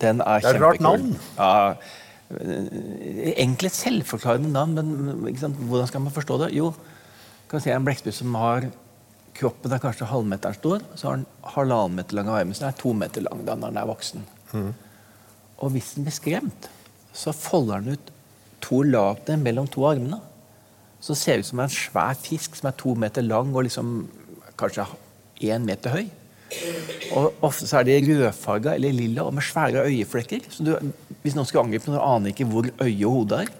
Den er Det er et rart navn. Ja, egentlig et selvforklarende navn, men hvordan skal man forstå det? Jo, kan si en blekksprut som har Kroppen er kanskje halvmeteren stor, så har den halvannen meter lang arm, Så den er to meter lang da når den er voksen. Og hvis den blir skremt, så folder den ut to lagner mellom to armene. Så ser det ut som en svær fisk som er to meter lang og liksom kanskje én meter høy. Og Ofte så er de rødfarga eller lilla og med svære øyeflekker. Så du, hvis noen skulle angripe, noen, aner ikke hvor øye og hode er.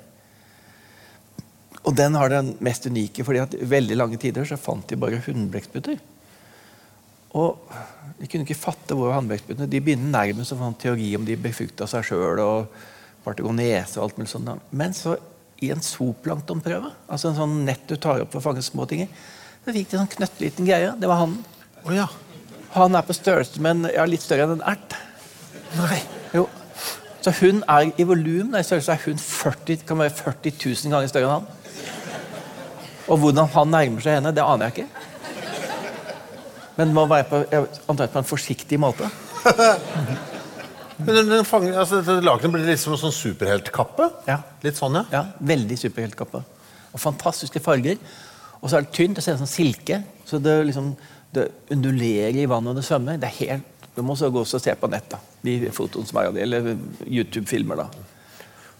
Og den har den mest unike, fordi at veldig lange tider så fant de bare hunnblekkspruter. Og de kunne ikke fatte hvor hannblekkspruttene De begynner nærmest å få en teori om de befrukta seg sjøl og partegonese og alt mulig sånt. Men så i en zooplanktonprøve, altså en sånn nett du tar opp for å fange små ting så fikk de en sånn knøttliten greie. Det var hannen. Oh, ja. Han er på størrelse med en, ja, litt større enn en ert. Nei. Jo. Så hun er i volum i størrelse er hun 40, kan være 40 000 ganger større enn han. Og hvordan han nærmer seg henne, det aner jeg ikke. Men må være på, jeg på en forsiktig måte. Men den, den fanger, altså, dette lakenet blir litt som en sånn superheltkappe? Ja. Litt sånn, ja? Ja, Veldig superheltkappe. Og fantastiske farger. Og så er det tynt. Det ser ut som silke. Så det, liksom, det undulerer i vannet når det svømmer. Det er helt, Du må så gå og se på nett, da. De fotoene som er av det, eller YouTube-filmer. da.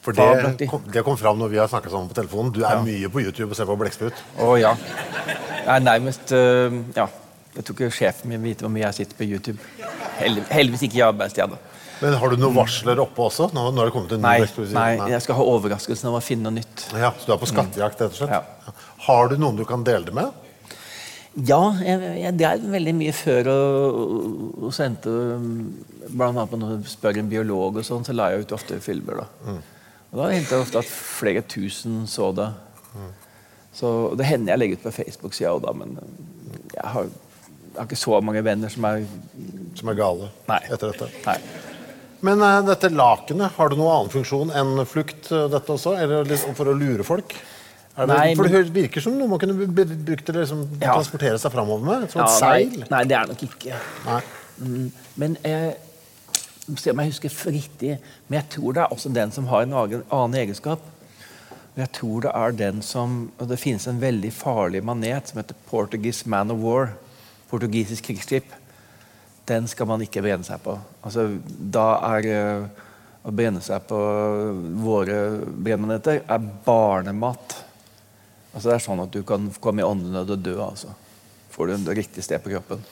For det kom, det kom fram når vi har snakket sammen på telefonen. Du er Ja. mye på YouTube og ser på blekksprut. Å ja. Jeg er nærmest uh, Ja. Jeg tror ikke sjefen min vite hvor mye jeg sitter på YouTube. Hel- heldigvis ikke i arbeidstida. da. Men har du noen varsler oppe også? Nå, når det kommet en ny Nei, nei, jeg skal ha overraskelsen av å finne noe nytt. Ja, Så du er på skattejakt, rett og slett? Ja. Har du noen du kan dele det med? Ja, jeg, jeg drev veldig mye før og, og sendte Blant annet når du spør en biolog, og sånn, så la jeg ut ofte filmer. da. Og Da hendte det ofte at flere tusen så det. Så Det hender jeg legger ut på Facebook-sida òg, men jeg har, jeg har ikke så mange venner som er Som er gale Nei. etter dette? Nei. Men uh, dette lakenet, har det noen annen funksjon enn flukt, uh, dette også? Eller liksom for å lure folk? Det, Nei, for det virker som noe man kunne brukt til å liksom, Ja. transportere seg framover med. Som Ja, et nei, seil. nei, det er nok ikke. Nei. Mm, Men eh, se om jeg husker riktig Men jeg tror det er også den som har en annen, egenskap. Jeg tror det er den som og Det finnes en veldig farlig manet som heter Portuguese Man of War. Portugisisk krigsskip. Den skal man ikke brenne seg på. Altså, da er eh, å brenne seg på våre brennmaneter er barnemat. Altså, det er sånn at du kan komme i åndenød og dø. Altså. Får du en riktig sted på kroppen.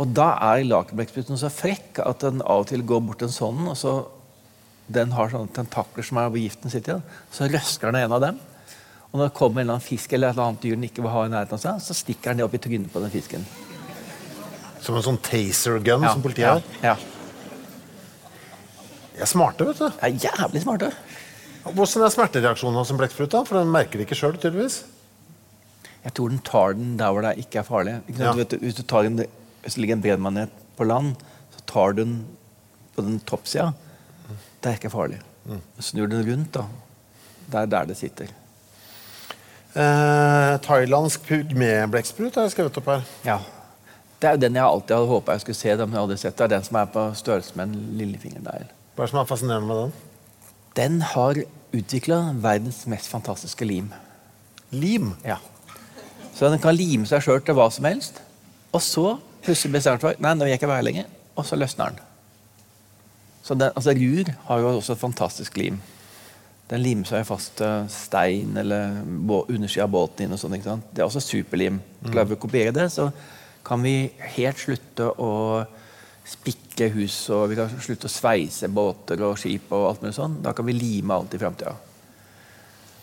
Og da er lakerblekksprutten så frekk at den av og til går bort en sånn, og så den har sånne tentakler som er hvor giften sitter igjen. Så røsker den en av dem. Og når det kommer en eller annen fisk eller et eller annet dyr den ikke vil ha i nærheten av seg, så stikker den det opp i trynet på den fisken. Som en sånn taser gun som politiet har. ja. De er smarte, vet du. Det er jævlig smarte. Hvordan er smertereaksjonen hos en blekksprut? da? For den merker det ikke sjøl, tydeligvis. Jeg tror den tar den der hvor det ikke er farlig. Ikke? Ja. Du hvis, du tar en, hvis det ligger en bredmanet på land, så tar du den på den toppsida. Det er ikke farlig. Snur den rundt, da. Det er der det sitter. Eh, thailandsk med har jeg skrevet opp her. Ja. Det er jo den jeg alltid hadde håpa jeg skulle se. Den, jeg hadde sett. Det er den som er på størrelse med en lillefingernegl. Hva er det som er fascinerende med den? Den har utvikla verdens mest fantastiske lim. Lim. Ja. Så den kan lime seg sjøl til hva som helst. Og så plutselig bestemmer den seg Nei, nå vil jeg ikke være lenger. Og så løsner den. Så den, altså Rur har jo også et fantastisk lim. Den limer seg fast til stein eller undersida av båten din. og sant? Det er også superlim. Klarer vi å kopiere det, så kan vi helt slutte å spikke hus, og vi kan slutte å sveise båter og skip og alt mulig sånn. Da kan vi lime alt i framtida.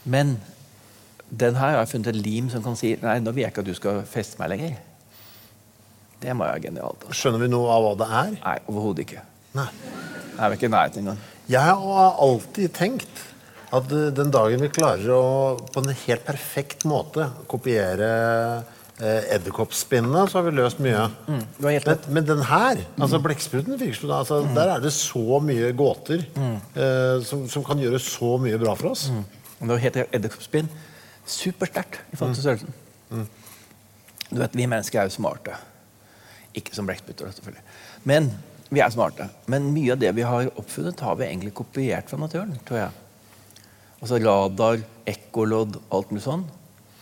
Men den her har jeg funnet et lim som kan si Nei, nå vil jeg ikke at du skal feste meg lenger. Det må være genialt. Altså. Skjønner vi noe av hva det er? Nei, overhodet ikke. Nei. Jeg er ikke i nærheten engang. Jeg har alltid tenkt at den dagen vi klarer å på en helt perfekt måte kopiere edderkoppspinnene, så har vi løst mye. helt men, men den her, altså blekkspruten, altså, mm. der er det så mye gåter eh, som, som kan gjøre så mye bra for oss. Og Det heter edderkoppspinn. Supersterkt i forhold til størrelsen. Du vet, Vi mennesker er jo smarte. Ikke som blekkspruter, selvfølgelig. Men vi er smarte. Men mye av det vi har oppfunnet, har vi egentlig kopiert fra naturen. tror jeg. Altså radar, ekkolodd, alt mulig sånn.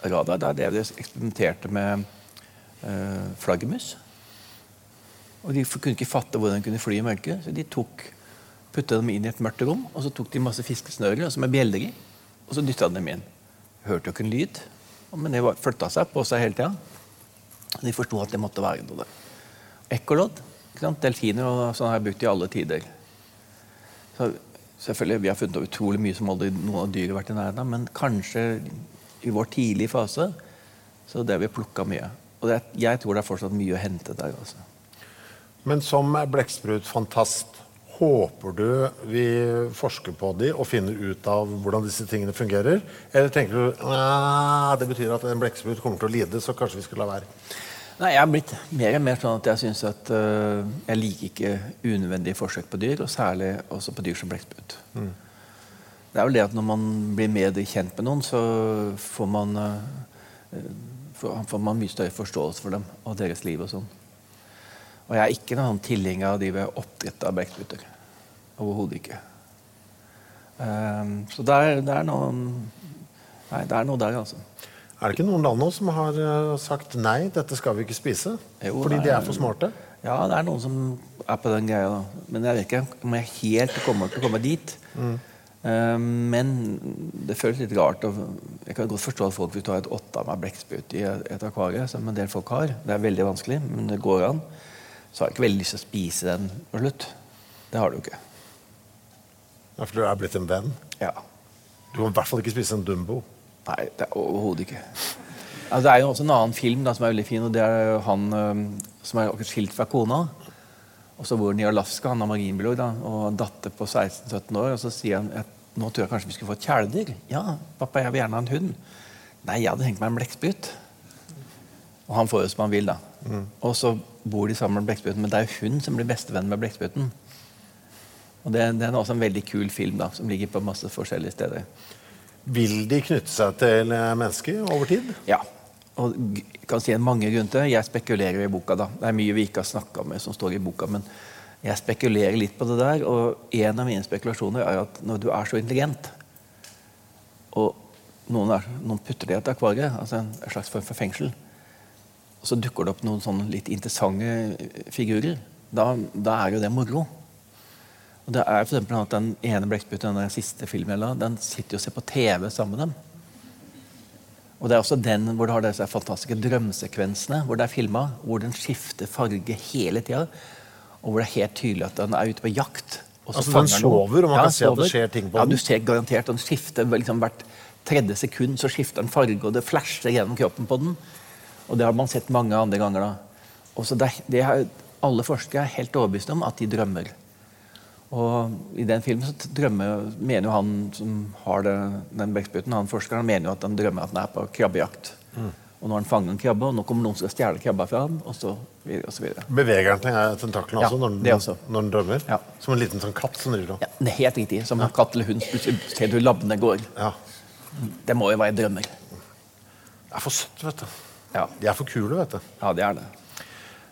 Radar det er det de eksperimenterte med eh, flaggermus. Og De kunne ikke fatte hvordan de kunne fly i mørket, så de tok, putta dem inn i et mørkt rom, og så tok de masse fiskesnører altså med bjeller i, og så dytta de dem inn. Hørte jo ikke en lyd, men det flytta seg på seg hele tida. De forsto at det måtte være noe der. Ekkolodd. Delfiner og sånn har jeg brukt i alle tider. Så selvfølgelig, Vi har funnet ut utrolig mye som aldri noen av dyret vært i nærheten av, men kanskje i vår tidlige fase så det har vi plukka mye. Og det, jeg tror det er fortsatt mye å hente der. Også. Men som blekksprutfantast, håper du vi forsker på de og finner ut av hvordan disse tingene fungerer? Eller tenker du at det betyr at en blekksprut kommer til å lide, så kanskje vi skal la være? Nei, Jeg har blitt mer og mer sånn at jeg syns at uh, jeg liker ikke unødvendige forsøk på dyr, og særlig også på dyr som blekksprut. Det er vel det at når man blir mer kjent med noen, så får man, øh, får, man mye større forståelse for dem og deres liv og sånn. Og jeg er ikke noen tilhenger av å drive oppdrett av blekkspruter. Overhodet ikke. Um, så det er, det er noe Nei, det er noe der, altså. Er det ikke noen land nå som har eh, sagt nei, dette skal vi ikke spise? Jo, fordi nei, de er- for smarte? Ja, det er noen som er på den greia. da. Men jeg vet ikke om jeg helt kommer til å komme dit. Eh, men det føles litt rart. jeg kan godt forstå at folk vil ta et åttearma blekksprut i et akvarium, som en del folk har. Det er veldig vanskelig, men det går an. Så har jeg ikke veldig lyst til å spise den på slutt. Det har du ikke. Ja, for du er blitt en venn? Ja. Du kan i hvert fall ikke spise en Dumbo. Nei, det er overhodet ikke. Altså, det er jo også en annen film da, som er veldig fin, og det er han øhm, som er skilt fra kona. Og så bor han i Alaska, han er marinbiolog, da, og datter på 16-17 år. Og så sier han at nå tror jeg kanskje vi skulle få et kjæledyr. Ja, pappa, jeg vil gjerne ha en hund. Nei, jeg hadde hengt meg en blekksprut. Og han får jo som han vil, da. Og så bor de sammen med blekkspruten, men det er jo hun som blir bestevenn med blekkspruten. Og det, det er også en veldig kul film da, som ligger på masse forskjellige steder. Vil de knytte seg til eh, mennesker over tid? Ja. Og kan si en mange grunner til det. Jeg spekulerer i boka. da. Det er mye vi ikke har snakka om som står i boka. Men jeg spekulerer litt på det der. Og en av mine spekulasjoner er at når du er så intelligent, og noen, er, noen putter det i et akvarium, altså en, slags form for fengsel, og så dukker det opp noen sånne litt interessante figurer, da, da er jo det moro. Og det er for eksempel at Den ene blekksprutten den siste filmen jeg la, den sitter jo og ser på TV sammen med dem. Og det er også den hvor du har disse fantastiske drømsekvensene hvor det er filma, hvor den skifter farge hele tida, og hvor det er helt tydelig at den er ute på jakt. Altså, den sover, og man kan se at det skjer ting på den? ja, du ser garantert den skifter liksom hvert tredje sekund så skifter den farge, og det flasher gjennom kroppen på den. Og det har man sett mange andre ganger. da. Og så det, det er, alle forskere er helt overbevist om at de drømmer. Og i den filmen så drømmer, mener jo han som har det, den bekkspruten, han forskeren, mener jo at han drømmer at han er på krabbejakt. Mm. Og nå har han fanget en krabbe, og nå kommer noen som skal stjele krabba fra ham. Og så videre og så videre. Beveger til tentaklene Ja, også, når den, også. når den drømmer? Ja. Som en liten sånn katt som driver og Ja, det er helt riktig. Som en katt eller hund. Plutselig ser du labbene går. Ja. Det må jo være drømmer. Det er for søtt, vet du. Ja, De er for kule, vet du. ja det er det.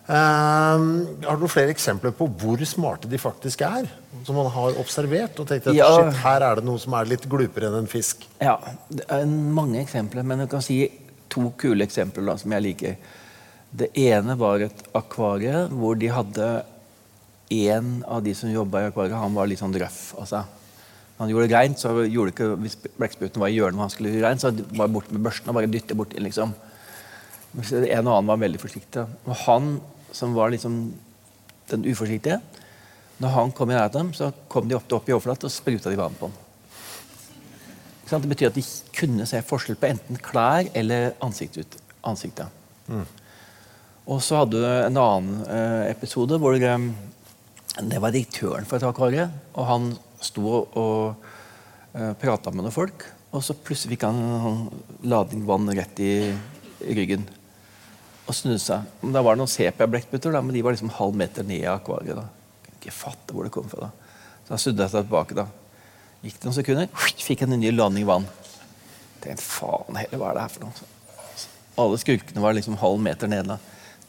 Um, har du flere eksempler på hvor smarte de faktisk er? Som man har observert og tenkt at shit, her er det noe som er litt glupere enn en fisk. Ja, det er mange eksempler, men jeg kan si to kule eksempler da, som jeg liker. Det ene var et akvarie hvor de hadde en av de som jobba i akvariet, han var litt sånn røff. Altså. Han gjorde det reint, så gjorde det ikke, hvis blekkspruten var i hjørnet han skulle gjøre så var bort med børsten og bare dytte borti, liksom. En og annen var veldig forsiktig. Og han som var liksom den uforsiktige, når han kom i nærheten så kom de ofte opp i overflaten og spruta de vann på ham. Det betyr at de kunne se forskjell på enten klær eller ansikt ut, ansiktet. Og så hadde du en annen eh, episode hvor eh, det var direktøren for et akvarie. Og han sto og, og eh, prata med noen folk, og så plutselig fikk han en sånn ladning vann rett i ryggen. Og snudde seg. Da var det noen sepia-blekkspruter, men de var liksom halv meter ned i akvariet. da. Kunne ikke fatte hvor det kom fra. da. Så han snudde seg tilbake. da. Gikk det noen sekunder, fikk jeg en ny landing vann. Tenkte, faen heller, hva er det her for noe? Alle skurkene var liksom halv meter nede.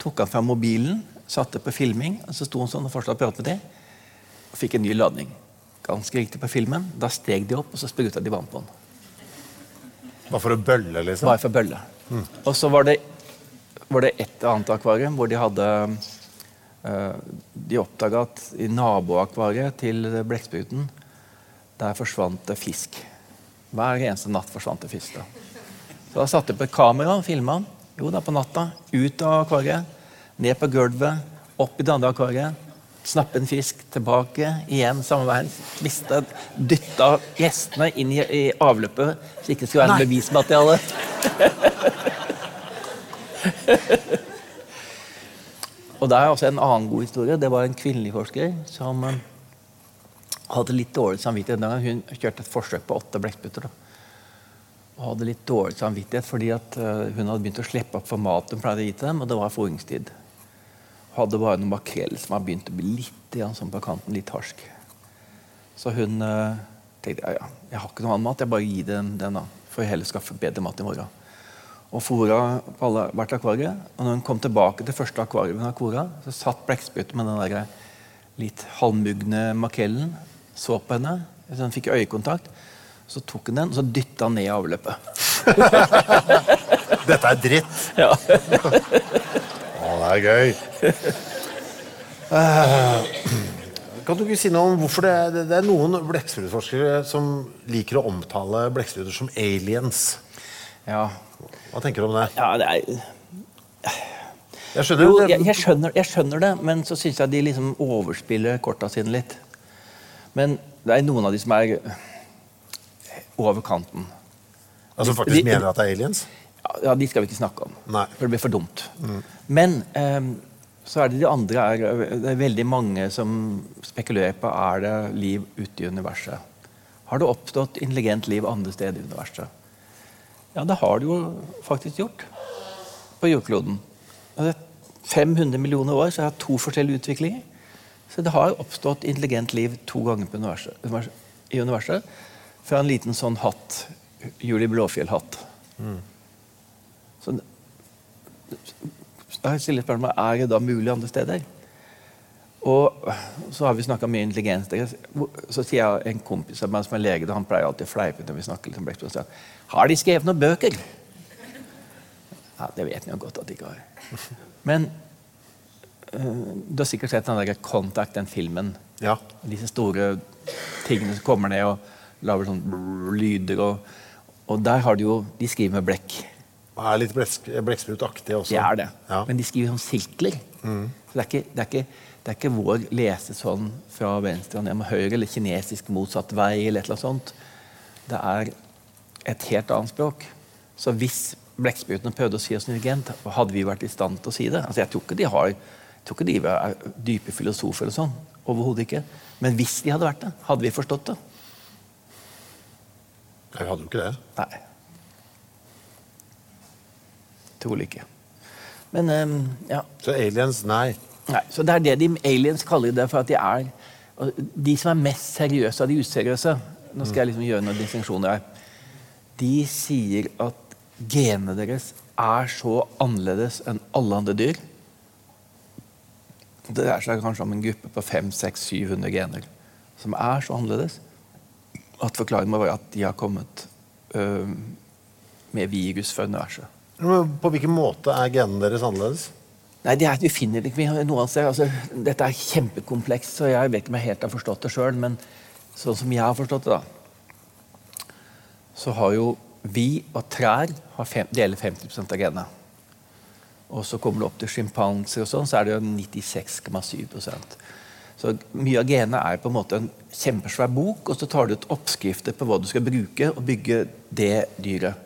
Tok han fram mobilen, satte på filming, og så sto han sånn og fortsatte å prate med dem. Og fikk en ny landing. Ganske riktig på filmen. Da steg de opp, og så spruta de vann på han. Bare for å bølle, liksom. Bare for å bølle. Og så var det, var det et annet akvarium hvor de hadde eh, De oppdaga at i naboakvariet til blekkspruten der forsvant det fisk. Hver eneste natt forsvant det fisk. da. Så da satte jeg på et kamera og filma. Jo da, på natta. Ut av akvariet. Ned på gulvet. Opp i det andre akvariet. Snappe en fisk. Tilbake. Igjen samme veien. Mista Dytta gjestene inn i, i avløpet så det ikke skulle være noe bevismateriale. Og det er også en annen god historie. Det var en kvinnelig forsker som eh, hadde litt dårlig samvittighet den gangen. Hun kjørte et forsøk på åtte blekkspruter. da. Og hadde litt dårlig samvittighet fordi at eh, hun hadde begynt å slippe opp for mat hun pleide å gi til dem, og det var fôringstid. Hadde bare noen makrell som hadde begynt å bli litt sånn på kanten, litt harsk. Så hun uh, tenkte ja, ja, jeg har ikke noe annen mat, jeg bare gir dem den da. For jeg heller skaffe bedre mat i morgen. Og fôra på alle, hvert akvarie. Og når hun kom tilbake til første akvarium hun fôra, så satt blekkspruten med den der litt halvmugne makrellen, så på henne, så han fikk øyekontakt. Så tok hun den og så dytta han ned i avløpet. Dette er dritt. Ja. Å, det er gøy. Eh, kan du ikke si noe om hvorfor det, det, det er noen blekksprutforskere som liker å omtale blekkspruter som aliens? ja. Hva tenker du om det? ja det er, Jeg skjønner jo, det- jeg, jeg, skjønner, jeg skjønner det, men så syns jeg de liksom overspiller korta sine litt. Men det er noen av de som er over kanten. Altså faktisk de- mener at det er aliens? Ja, de skal vi ikke snakke om. Nei. For det blir for dumt. Men um, så er det de andre er, Det er veldig mange som spekulerer på er det liv ute i universet. Har det oppstått intelligent liv andre steder i universet? Ja, det har det jo faktisk gjort på jordkloden. Og er 500 millioner år så har det to forskjellige utviklinger. Så det har oppstått intelligent liv to ganger på universet, i universet. Fra en liten sånn hatt Julie Blåfjell-hatt. Så jeg stiller spørsmålet er det da mulig andre steder. Og så har vi snakka mye intelligens. Så sier jeg en kompis av meg som er lege, han pleier alltid å fleipe når vi snakker litt om Blekksprut. Har de skrevet noen bøker? Ja, Det vet jo godt at de ikke har. Men du har sikkert sett den der Contact, den filmen. Ja. Disse store tingene som kommer ned og lager sånn lyder. Og, og der har de jo De skriver med blekk. Det er litt blekksprutaktig også. Det er det. Ja. Men de skriver sånn sirkler. Så det er, ikke, det, er ikke, det er ikke vår lese sånn fra venstre og ned med høyre, eller kinesisk motsatt vei, eller et eller annet sånt. Det er et helt annet språk. Så hvis blekksprutene prøvde å si oss intelligent, hadde vi vært i stand til å si det. Altså, jeg tror ikke de har jeg tror ikke de var dype filosofer eller sånn. Overhodet ikke. Men hvis de hadde vært det, hadde vi forstått det. Jeg hadde jo ikke det. Nei. Trolig ikke. Men um, ja. Så aliens, nei. Nei, så Det er det de aliens kaller det, for at de er og De som er mest seriøse av de useriøse Nå skal jeg liksom gjøre noen distinksjoner her. De sier at genene deres er så annerledes enn alle andre dyr. Det dreier seg kanskje om en gruppe på 500-700 gener som er så annerledes at forklaringen må være at de har kommet øh, med virus fra universet. Men på hvilken måte er genene deres annerledes? Nei, det er at vi finner det ikke noe sted. Altså, dette er kjempekomplekst, så jeg vet ikke om jeg helt har forstått det sjøl. Men sånn som jeg har forstått det, da, så har jo vi og trær har fem, deler 50% av genene. Og så kommer det opp til sjimpanser og sånn, så er det jo 96,7% Så mye av genene er på en måte en kjempesvær bok, og så tar du ut oppskrifter på hva du skal bruke og bygge det dyret.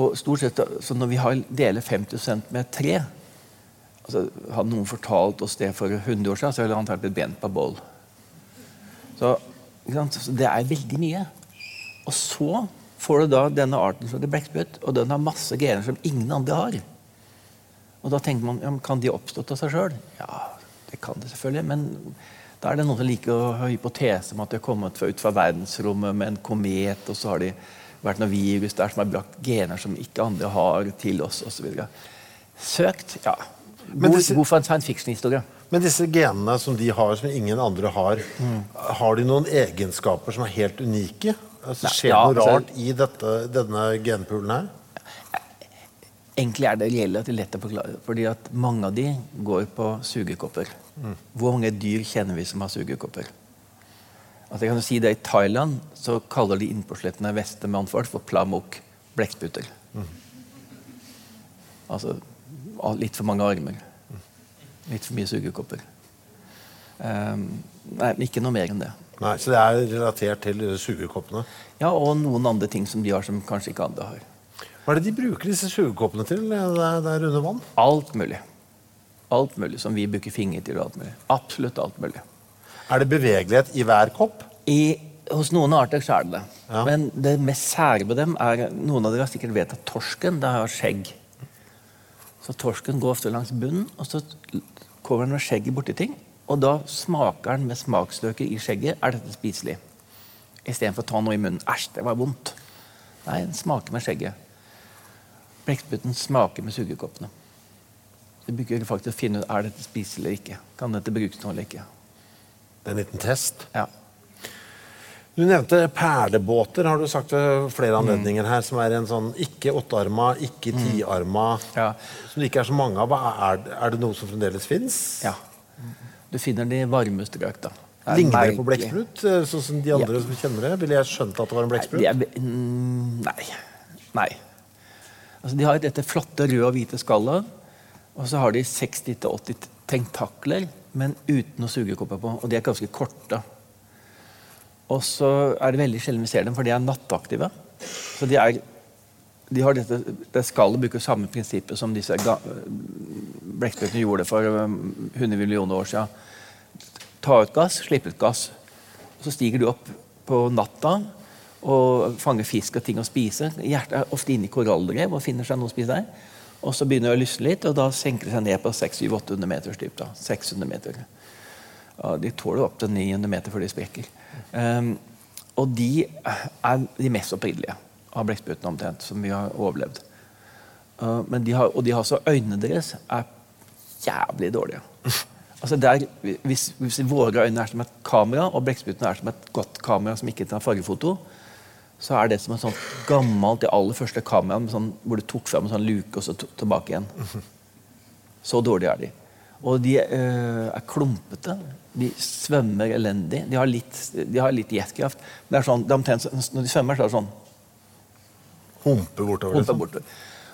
Og stort sett, så Når vi har deler 50 med tre altså, Hadde noen fortalt oss det for 100 år siden, så ville det tatt et ben på boll. Så, så det er veldig mye. Og så får du da denne arten som heter blekksprut, og den har masse gener som ingen andre har. Og da tenker man ja, kan de oppstått av seg sjøl? Ja, det kan det selvfølgelig. Men da er det noen som liker å ha hypotese om at de har kommet fra- ut fra verdensrommet med en komet, og så har de vært noe virus der som har brakt gener som ikke andre har, til oss osv. Søkt? Ja. Men God, disse- god for en science fiction-historie. Men disse genene som de har, som ingen andre har, har de noen egenskaper som er helt unike? Altså, skjer skjer ja, noe altså- rart i dette, denne genpoolen her? Egentlig er det relativt lett å forklare, fordi at mange av de går på sugekopper. Hvor mange dyr kjenner vi som har sugekopper? Altså jeg kan jo si det I Thailand så kaller de innpåslettene vestemannfolk for plamok, blekkspruter. Altså ah, litt for mange armer. Litt for mye sugekopper. Um, nei, ikke noe mer enn det. Nei, Så det er relatert til sugekoppene. Ja, Og noen andre ting som de har som kanskje ikke andre har. Hva er det de bruker disse sugekoppene til der, der under vann? Alt mulig. Alt mulig som vi bruker finger til. alt mulig. Absolutt alt mulig. Er det bevegelighet i hver kopp? I, hos noen arter så er det det. Ja. Men det mest sære med dem er Noen av dere har sikkert vet at torsken det har skjegg. Så torsken går ofte langs bunnen, og så kommer den med skjegget borti ting. Og da smaker den med smaksløker i skjegget. Er dette spiselig? Istedenfor å ta noe i munnen. Æsj, det var vondt. Nei, den smaker med skjegget. Blekkspruten smaker med sugekoppene. Det bruker faktisk å finne ut er dette spiselig eller ikke. Kan dette brukes nå eller ikke. Det er en liten test. Ja. Du nevnte perlebåter, har du sagt ved flere anledninger her, som er en sånn ikke åttearma, ikke tiarma, Ja. som det ikke er så mange av. Er, er det noe som fremdeles fins? Ja. Du finner det varmeste varme strøk, da. Er Ligner det på blekksprut, eh, sånn som de andre Ja. som kjenner det? Ville jeg skjønt at det var en blekksprut? de mm, Nei. Nei. Altså, de har dette flotte røde og hvite skallet, og så har de 60-80 tentakler, men uten noe sugekopper på. Og de er ganske korte. Og så er det veldig sjelden vi ser dem, for de er nattaktive. Så de er de har dette, det skallet bruker samme prinsippet som disse blekkspruttene gjorde for um, 100 millioner år siden. Ta ut gass, slippe ut gass. Og så stiger du opp på natta og fanger fisk og ting å spise. Hjertet er ofte inne i korallrev og finner seg noe å spise der. Og så begynner det å lysne litt, og da senker det seg ned på 600-800 meters dyp. da, 600 meter. Ja, de tåler opp til 900 meter før de sprekker. Um, og de er de mest opprinnelige. av blekksprutene omtrent, som vi har overlevd. Uh, de har, og de har så øynene deres er jævlig dårlige. Altså der, hvis, hvis våre øyne er som et kamera, og blekksprutene er som et godt kamera som ikke tar fargefoto, så er det som et sånt gammelt, det aller første kameraet sånn, hvor du tok fram en sånn luke og så tilbake igjen. Så dårlige er de. Og de øh, er klumpete. De svømmer elendig. De har litt, de har litt jetkraft. Det er sånn, omtrent, når de svømmer, så er det sånn Humpe bortover. humper Liksom. bortover.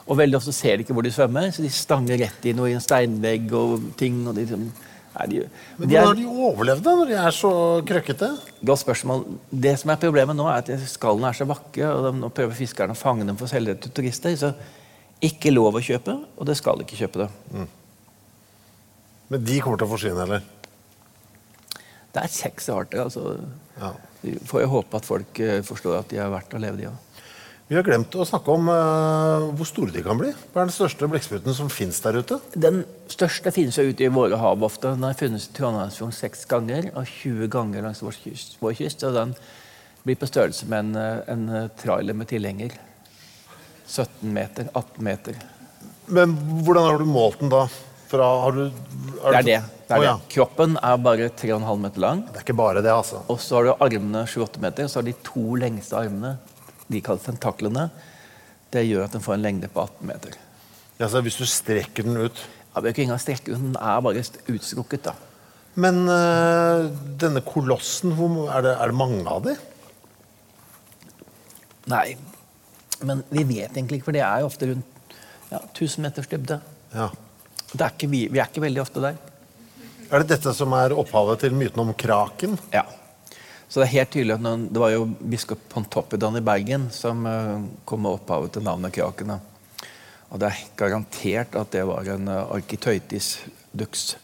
Og veldig ofte ser de ikke hvor de svømmer, så de stanger rett i noe i en steinvegg og ting. Og de, liksom- nei, de, Men hvordan har de overlevd da, når de er så krøkkete? Godt spørsmål. Det som er Problemet nå er at skallene er så vakre, og de, nå prøver fiskerne å fange dem for å selge det til turister. Så ikke lov å kjøpe, og det skal ikke kjøpe det. Men de kommer til å forsvinne, eller? Det er seks arter. altså. Ja. Får jeg håpe at folk eh, forstår at de er verdt å leve, de òg. Vi har glemt å snakke om uh, hvor store de kan bli. Hva er den største blekkspruten som fins der ute? Den største finnes jo ute i våre hav ofte. Den har funnes i Trondheimsfjorden seks ganger og 20 ganger langs vår kyst. Vår kyst og den blir på størrelse med en, eh, en eh, trailer med tilhenger. 17 meter, 18 meter. Men hvordan har du målt den da? Fra, har du, Det er det. det, er oh, ja. det. Kroppen er bare 3,5 meter lang. Det er ikke bare det, altså. Og så har du armene 7-8 meter. Så har de to lengste armene, de kaller tentaklene. Det gjør at den får en lengde på 18 meter. Ja, så hvis du strekker den ut Ja, det er ikke engang strekke den, den er bare utstrukket. da. Men øh, denne kolossen, er, det, er det mange av dem? Nei, men vi vet egentlig ikke, for det er jo ofte rundt ja, 1000 meters dybde. Ja. Det er ikke, vi, vi er ikke veldig ofte der. Er det dette som er opphavet til myten om kraken? Ja. Så det er helt tydelig at noen, Det var jo biskop Pontoppidan i Bergen som eh, kom med opphavet til navnet Kraken. Og det er garantert at det var en arkitøytis Architeutis dux,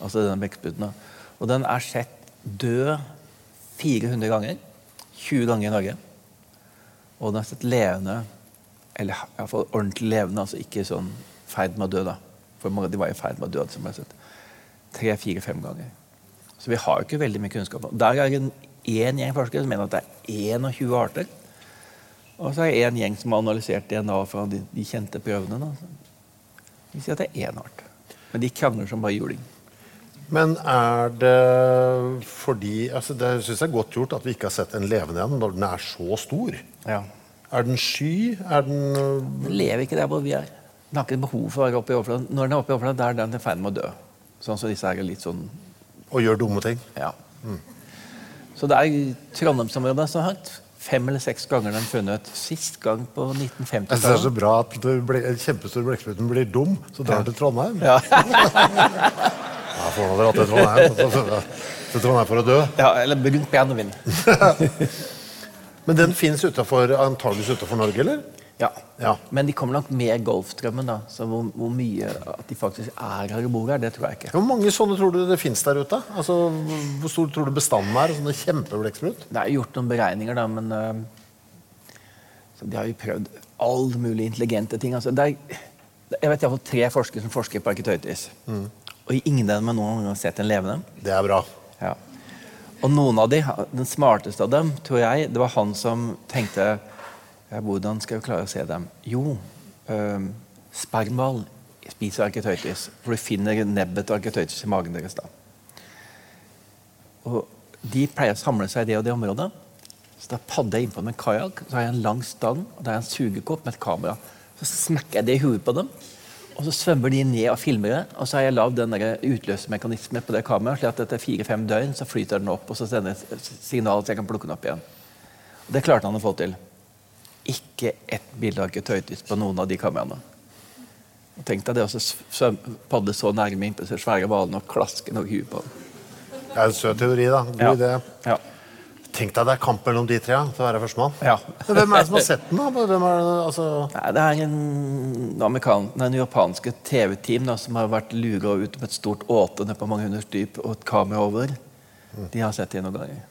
altså denne blekkspruten. Og den er sett død 400 ganger. 20 ganger i Norge. Og den er sett levende, eller i hvert fall ordentlig levende, altså ikke sånn ferd med å dø, da. For de var i ferd med å dø, som jeg har sett. Tre, fire, fem ganger. Så vi har jo ikke veldig mye kunnskap. Der er det én gjeng forskere som mener at det er 21 arter. Og så er det én gjeng som har analysert DNA fra de, de kjente prøvene. Da. De sier at det er én art. Men de krangler som bare juling. Men er det fordi altså Det syns jeg er godt gjort at vi ikke har sett en levende en når den er så stor. Ja. Er den sky? Er den Den lever ikke der hvor vi er. Den har ikke behov for å være oppe i overflaten. Når den er oppe i overflaten, der er den i ferd med å dø. Sånn som disse her er litt sånn og gjør dumme ting? Ja. Så det er i Trondheimsområdet så hardt. Fem eller seks ganger den funnet. Sist gang på Jeg synes det er så bra at ble, en kjempestor blekkspruten blir dum, så drar den til Trondheim. Ja. Ja, får han dra til Trondheim. til Trondheim for å dø. ja, eller brunt brennevin. Men den fins antakeligvis utenfor Norge, eller? Ja. Ja. Men de kommer nok med golfdrømmen. da. Så hvor, hvor mye at de faktisk er her og bor her, det tror jeg ikke. Hvor mange sånne tror du det fins der ute? Altså, Hvor stor tror du bestanden er? Sånne kjempeblekksprut? Det er gjort noen beregninger, da, men uh, så De har jo prøvd all mulig intelligente ting. Altså, det er, jeg vet iallfall tre forskere som forsker på arkitøytis. Og ingen av dem har noen gang sett en levende. Det er bra. Ja. Og noen av de, den smarteste av dem, tror jeg, det var han som tenkte Hvordan skal vi klare å se dem? Jo, um, spermhval spiser arketøytis. For du finner nebbet til arketøytis i magen deres da. Og de pleier å samle seg i det og det området. Så da padder jeg innpå med en kajakk, så har jeg en lang stang og der er en sugekopp med et kamera. Så smekker jeg det i huet på dem, og så svømmer de ned og filmer det. Og så har jeg lagd den utløsermekanismen på det kameraet, slik at etter fire-fem døgn så flyter den opp, og så sender jeg et signal så jeg kan plukke den opp igjen. Og det klarte han å få til. Ikke ett bilde ikke arkitøytis på noen av de kameraene. Og Tenk deg det å svøm- padle så nærme innpå disse svære hvalene og klaske noe huet på dem. Det er en søt teori, da. God Ja. idé. Ja. Tenk deg det er kamp mellom de tre til å være førstemann. Ja. Men Hvem er det som har sett den, da? Er det, altså... Nei, det er en, amerikan, en japanske TV-team som har vært lura ut med et stort åte på mange hundres dyp og et kamera over. De har sett det noen ganger.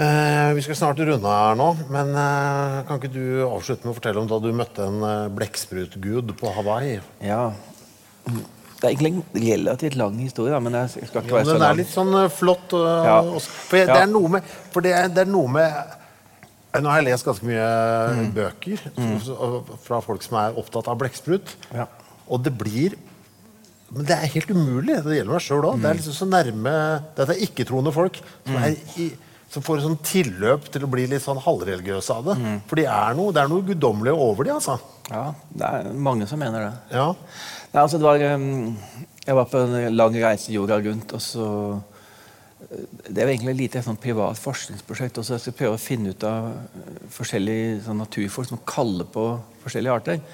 Eh, vi skal snart runde her nå, men eh, kan ikke du avslutte med å fortelle om da du møtte en eh, blekksprutgud på Hawaii? Ja. Det er egentlig en relativt lang historie, da, men jeg skal ikke være så lang. den er litt sånn eh, flott. eh, Ja. også. For, jeg, det Ja. er noe med, for det, er, det er noe med Nå har jeg lest ganske mye Mm. bøker så- fra folk som er opptatt av blekksprut. Ja. Og det blir Men det er helt umulig. Det gjelder meg sjøl òg. Det Mm. er liksom så nærme Dette er ikke-troende folk som, er i, som får sånn tilløp til å bli litt sånn halvreligiøse av det. Mm. For de er noe, det er noe guddommelig over de, altså. Ja, det er mange som mener det. Ja. Nei, altså det var, um, jeg var på en lang reise jorda rundt, og så eh, Det var egentlig et lite sånn privat forskningsprosjekt. også Jeg skulle prøve å finne ut av eh, forskjellige sånn naturfolk som kaller på forskjellige arter.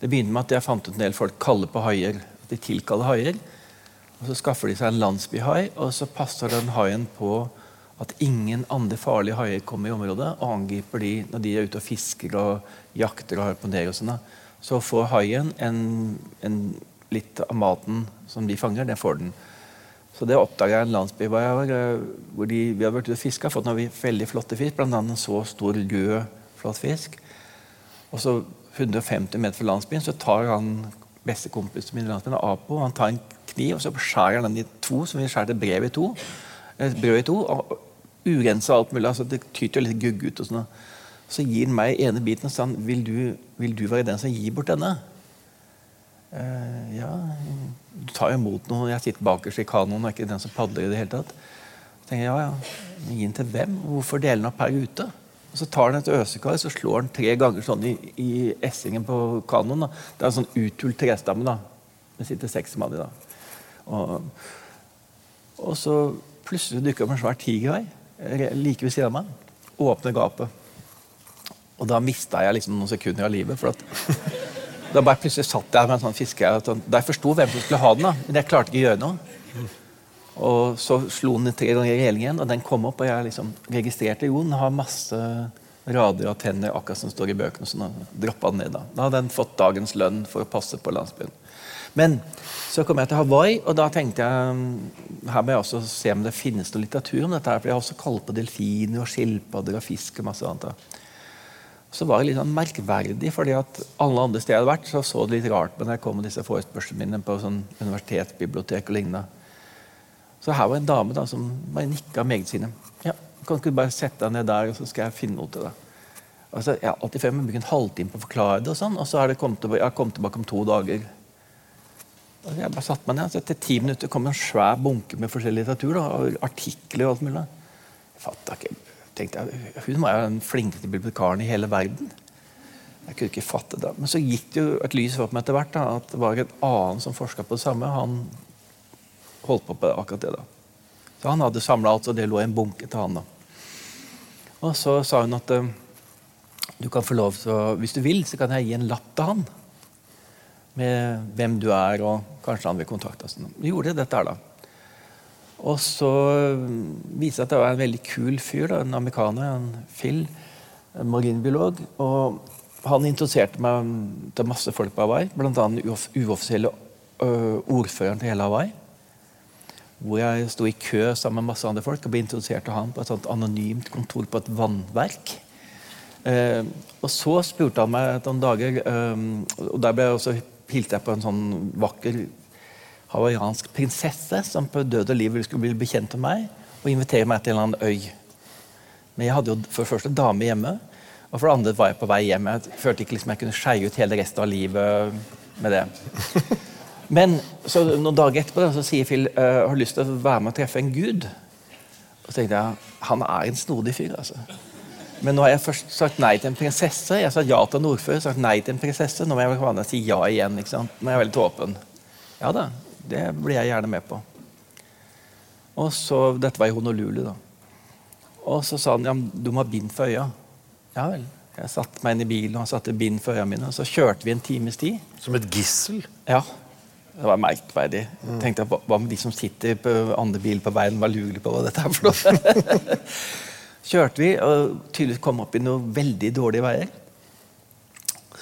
Det begynte med at jeg fant ut en del folk kaller på haier. At de tilkaller haier. Og Så skaffer de seg en landsbyhai, og så passer den haien på at ingen andre farlige haier kommer i området og angriper de når de er ute og fisker og jakter og harponerer. og sånn. Så får haien en, en litt av maten som de fanger, den får den. Så det oppdaga jeg en landsby hvor, jeg eh, hvor de, vi hadde vært ute og fiska. Fått noen veldig flotte fisk, bl.a. en så stor rød, flott fisk. Og så 150 meter fra landsbyen så tar han bestekompisen min i landsbyen, Apo, han tar en kniv og så skjærer han den i to, som vi skjærer brev i to. Et brød i to. og Urensa alt mulig. altså Det tyter jo litt gugg ut. og sånn. Så gir han meg ene biten og han, vil du, vil du være den som gir bort denne. Eh, ja, du tar jo imot noen. Jeg sitter bakerst i kanoen og er ikke den som padler i det hele tatt. Så tenker jeg, ja, ja, Gi den til hvem? Hvorfor deler den opp her ute? Og Så tar han et øsekar så slår han tre ganger sånn i, i essingen på kanoen. Da. Det er en sånn uthult trestamme. da. Det sitter seks mann i. da. Og, og så plutselig dukker det opp en svær tigerhai like ved siden av meg. Åpner gapet. Og da mista jeg liksom noen sekunder av livet. for at da bare plutselig satt jeg med en sånn fiske sånn, Da jeg forsto hvem som skulle ha den, da, men jeg klarte ikke å gjøre noe. Og så slo den tre ganger i relingen, og den kom opp, og jeg liksom registrerte jo den har masse rader av tenner, akkurat som står i bøkene. Så droppa den ned. Da Da hadde den fått dagens lønn for å passe på landsbyen. Men så kom jeg til Hawaii, og da tenkte jeg her må jeg også se om det finnes noe litteratur om dette. her, For jeg har også kalt på delfiner og skilpadder og fisk og masse annet. Så var det litt sånn merkverdig, fordi at alle andre steder jeg hadde vært, så så det litt rart men når jeg kom med disse forespørslene mine på sånn universitetsbibliotek og lignende. Så her var en dame da som bare nikka meget sine. Ja, kan ikke du bare sette deg ned der, og så skal jeg finne noe til deg. Altså, jeg har alltid før brukt en halvtime på å forklare det, og sånn, og så har jeg har kommet tilbake om to dager. Og jeg bare satt meg ned, så Etter ti minutter kom en svær bunke med forskjellig litteratur. Da, artikler og alt mulig. Jeg fattet ikke, tenkte jeg, Hun var jo den flinkeste bibliotekaren i hele verden. Jeg kunne ikke fatte det. Men så gikk det jo et lys opp meg etter hvert. Da, at det var en annen som forska på det samme. Han holdt på på akkurat det. da. Så han hadde samla alt, og det lå i en bunke til han. da. Og så sa hun at eh, du kan få lov til å, hvis du vil, så kan jeg gi en lapp til han. Med hvem du er, og kanskje han vil kontakte oss. Vi gjorde dette her, da. Og så viste det seg at det var en veldig kul fyr, da, en amerikaner, en Phil, en marinbiolog. Og han interesserte meg til masse folk på Hawaii, bl.a. den uoffisielle ordføreren til hele Hawaii. Hvor jeg sto i kø sammen med masse andre folk og ble introdusert til han på et sånt anonymt kontor på et vannverk. Eh, og så spurte han meg noen dager, eh, og der ble jeg også hilste jeg på en sånn vakker hawaiiansk prinsesse som på død og liv skulle bli bekjent med meg og invitere meg til en eller annen øy. Men jeg hadde jo for det første dame hjemme, og for det andre var jeg på vei hjem. Jeg følte ikke liksom jeg kunne skeie ut hele resten av livet med det. Men så noen dager etterpå så sier Phil uh, har lyst til å være med og treffe en gud. Og så tenkte jeg han er en snodig fyr. altså. Men nå har jeg først sagt nei til en prinsesse. Jeg sa ja til en ordfører, sagt nei til en prinsesse. Nå må jeg bare si ja igjen. ikke sant? Nå er jeg veldig åpen. Ja da, det blir jeg gjerne med på. Og så, Dette var i Honolulu, da. Og så sa han ja, du må ha bind for øya. Ja vel. Jeg satte meg inn i bilen og han satte bind for øya mine. Og så kjørte vi en times tid. Som et gissel. Ja. Det var merkverdig. Jeg tenkte, Hva med de som sitter på andre bil på veien, var lurer på hva dette er for noe? Kjørte vi og tydeligvis kom opp i noen veldig dårlige veier.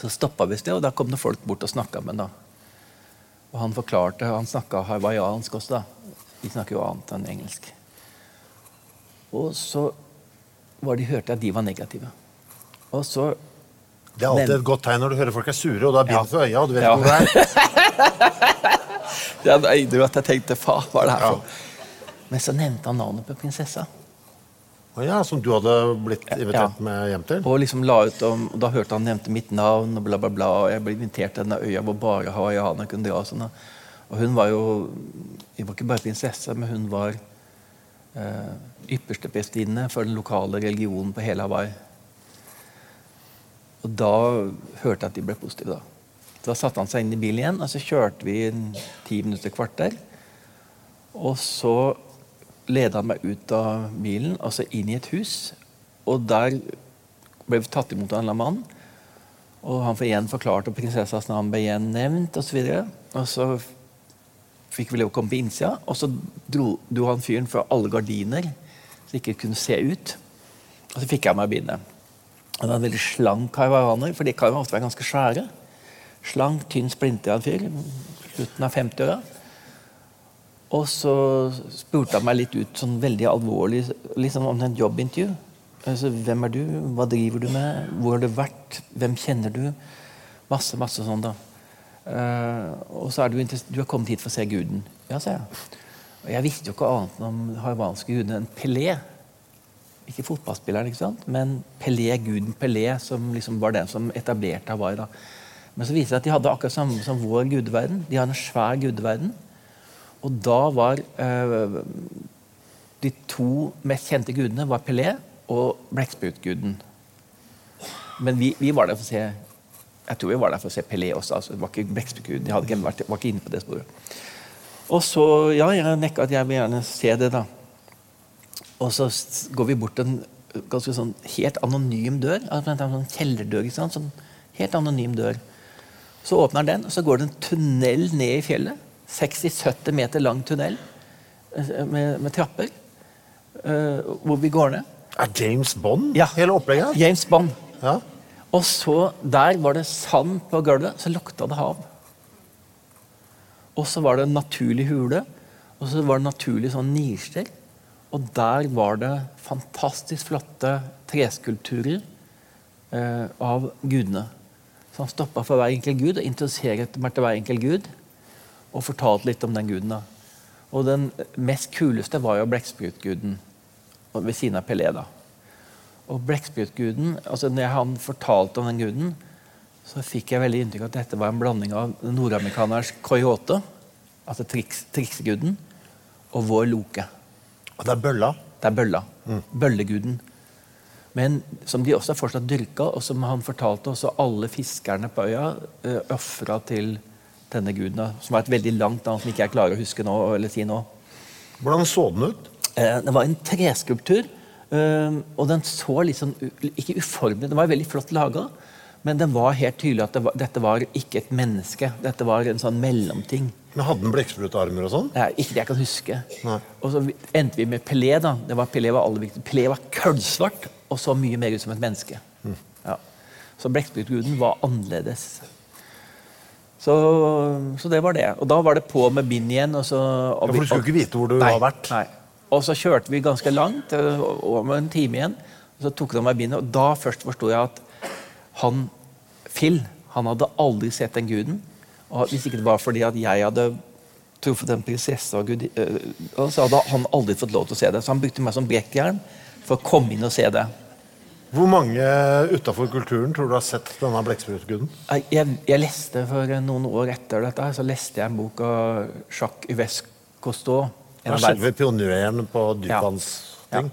Så stoppa vi et sted, og da kom det folk bort og snakka med ham. Og han forklarte, han snakka hawaiiansk også, da. De snakker jo annet enn engelsk. Og så var de, hørte jeg at de var negative. Og så Det er alltid Men- et godt tegn når du hører folk er sure, og du har bind Ja. for øya, og du vet Ja. hvor det er. Ja, du jeg tenkte faen, hva er det her for? Men så nevnte han navnet på prinsessa. Ja, Som du hadde blitt invitert Ja. med hjem til? Og liksom la ut om, og Da hørte han nevnte mitt navn, og bla, bla, bla. Og jeg ble invitert til denne øya hvor bare hawaiianere kunne dra. Og, sånn, og hun var jo Hun var ikke bare prinsesse, men hun var eh, ypperste prestinne for den lokale religionen på hele Hawaii. Og da hørte jeg at de ble positive. Da Da satte han seg inn i bilen igjen, og så kjørte vi ti minutter, kvarter. Og så ledet han meg ut av bilen, altså inn i et hus. Og der ble vi tatt imot av en eller annen mann. Og han får igjen forklart, og prinsessas navn ble igjen nevnt osv. Og, og så fikk vi lov å komme på innsida, og så dro, dro han fyren fra alle gardiner, så ikke kunne se ut. Og så fikk jeg meg bindet. Han var en veldig slank hawaiianer, for de kan ofte være ganske svære. Slank, tynn, splintra fyr. Slutten av 50-åra. Og så spurte han meg litt ut sånn veldig alvorlig liksom om en jobbintervju. Altså, hvem er du? Hva driver du med? Hvor har du vært? Hvem kjenner du? Masse, masse sånn, da. Uh, og så er du Du har kommet hit for å se guden. Ja, sa jeg. Og jeg visste jo ikke annet om hawaiianske guder enn Pelé. Ikke fotballspilleren, ikke sant? men Pelé, guden Pelé, som liksom var den som etablerte Hawaii. da. Men så viser det at de hadde akkurat samme som vår gudeverden. De har en svær gudeverden. Og da var eh, De to mest kjente gudene var Pelé og blekksprutguden. Men vi, vi var der for å se jeg tror vi var der for å se Pelé også. altså Det var ikke blekksprutguden. De hadde ikke vært, var ikke inne på det sporet. Og så, ja, jeg nekka at jeg vil gjerne se det, da. Og så går vi bort en ganske sånn helt anonym dør. altså En sånn kjellerdør. ikke sant? Sånn helt anonym dør. Så åpner den, og så går det en tunnel ned i fjellet. 60-70 meter lang tunnel eh, med, med trapper. Uh, hvor vi går ned. Er James Bond Ja. hele opplegget? James Bond. Ja. Og så der var det sand på gulvet, så lukta det hav. Og så var det en naturlig hule, og så var det naturlig sånn nisjer. Og der var det fantastisk flotte treskulpturer uh, av gudene. Så han stoppa for hver enkelt gud og introduserte meg til hver enkelt gud. Og fortalte litt om den guden. da. Og den mest kuleste var jo blekkspruttguden ved siden av Pelé. da. Og blekkspruttguden altså når han fortalte om den guden, så fikk jeg veldig inntrykk av at dette var en blanding av nordamerikaners coyote, altså triks, trikseguden, og vår loke. Og det er bølla. Det er bølla. Bølleguden. Men som de også fortsatt dyrka, og som han fortalte også alle fiskerne på øya uh, ofra til denne guden, som var et veldig langt navn som ikke jeg klarer å huske nå, eller si nå. Hvordan så den ut? Eh, Det var en treskulptur, eh, og den så litt sånn Ikke uformelig, den var veldig flott laga, men den var helt tydelig at det var, dette var ikke et menneske. Dette var en sånn mellomting. Men Hadde den blekksprutarmer og sånn? Nei, ikke det jeg kan huske. Nei. Og så endte vi med Pelé. da. Det var Pelé var aller viktigst. Pelé var kullsvart og så mye mer ut som et menneske. Ja. Så blekksprutguden var annerledes. Så, så det var det. Og da var det på med bind igjen. Og så, og Ja, for du skulle ikke vite hvor du Nei, har vært? Nei. Og så kjørte vi ganske langt, øh, over en time igjen. Og så tok de meg bindet, og da først forsto jeg at han, Phil, han hadde aldri sett den guden. Og hvis ikke det var fordi at jeg hadde truffet en prinsesse, og gud, øh, så hadde han aldri fått lov til å se det. Så han brukte meg som brekkjern for å komme inn og se det. Hvor mange utafor kulturen tror du har sett denne blekksprutguden? Jeg, jeg, leste for noen år etter dette, så leste jeg en bok av Jacques Yves Cousteau. selve pioneren på Ja. ja.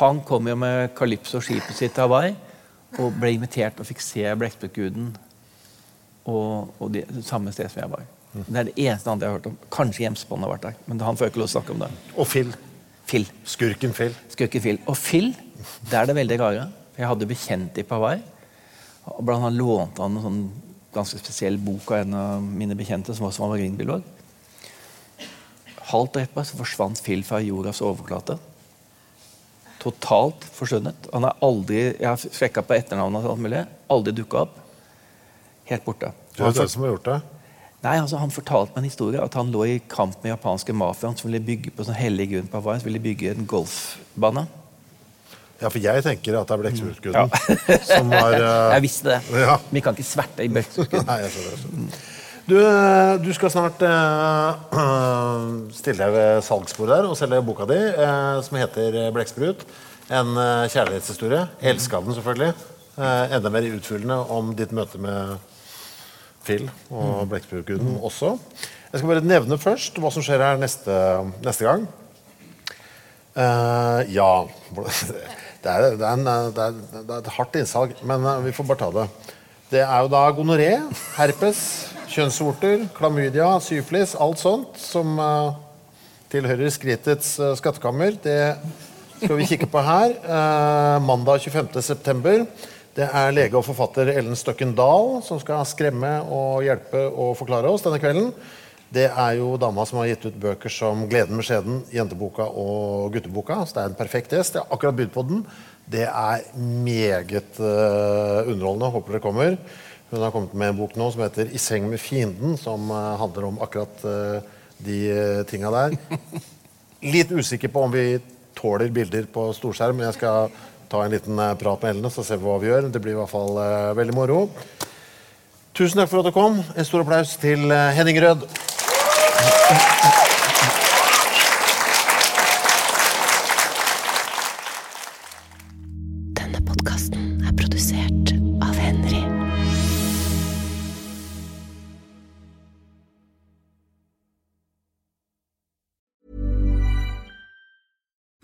Han kom jo med Calypso-skipet sitt til Hawaii og ble invitert og fikk se blekksprutguden og, og det, samme sted som jeg var. Det er det eneste andre jeg har hørt om. Kanskje James har vært der, men han får ikke lov å snakke om det. Og Phil. Phil. Skurken Phil. Skurken Phil. Og Phil, det er det veldig rare. Jeg hadde bekjent i på Hawaii. Blant annet lånte han en sånn ganske spesiell bok av en av mine bekjente, som også var marinbiolog. Halvt etterpå så forsvant Phil fra jordas overflate. Totalt forsvunnet. Han er aldri, Jeg har sjekka på etternavnet og alt mulig. Aldri dukka opp. Helt borte. Du vet hvem som har gjort det? Nei, altså Han fortalte meg en historie at han lå i kamp med japanske mafiaen som ville bygge på sånn hellig grunn på Hawaii. som ville bygge en golfbane. Ja, for jeg tenker at det er blekksprutguden som har uh... Jeg visste det. Ja. Vi kan ikke sverte i bøkkerskudd. Nei, jeg skjønner, jeg skjønner. Du, eh, du skal snart uh, stille deg ved salgsbordet der og selge boka di, uh, som heter 'Blekksprut'. En uh, kjærlighetshistorie. Elska den selvfølgelig. Enda mer utfyllende om ditt møte med Phil og Blekksprutguden også. Jeg skal bare nevne først hva som skjer her neste, neste gang. Ja det er, det, er en, det, er, det er et hardt innsalg, men eh, vi får bare ta det. Det er jo da gonoré, herpes, kjønnsvorter, klamydia, syflis, alt sånt som uh, tilhører skritets uh, skattekammer. Det skal vi kikke på her. Uh, mandag 25.9. Det er lege og forfatter Ellen Støkken Dahl som skal skremme og hjelpe og forklare oss denne kvelden. Det er jo dama som har gitt ut bøker som 'Gleden med skjeden', 'Jenteboka' og 'Gutteboka'. Så det er en perfekt gjest. Jeg har akkurat begynt på den. Det er meget uh, underholdende. Håper dere kommer. Hun har kommet med en bok nå som heter 'I seng med fienden', som uh, handler om akkurat uh, de uh, tinga der. Litt usikker på om vi tåler bilder på storskjerm, men jeg skal ta en liten prat med Ellen, så ser vi hva vi gjør. Det blir i hvert fall veldig moro. Tusen takk for at du kom. En stor applaus til Henning Rød. Obrigado.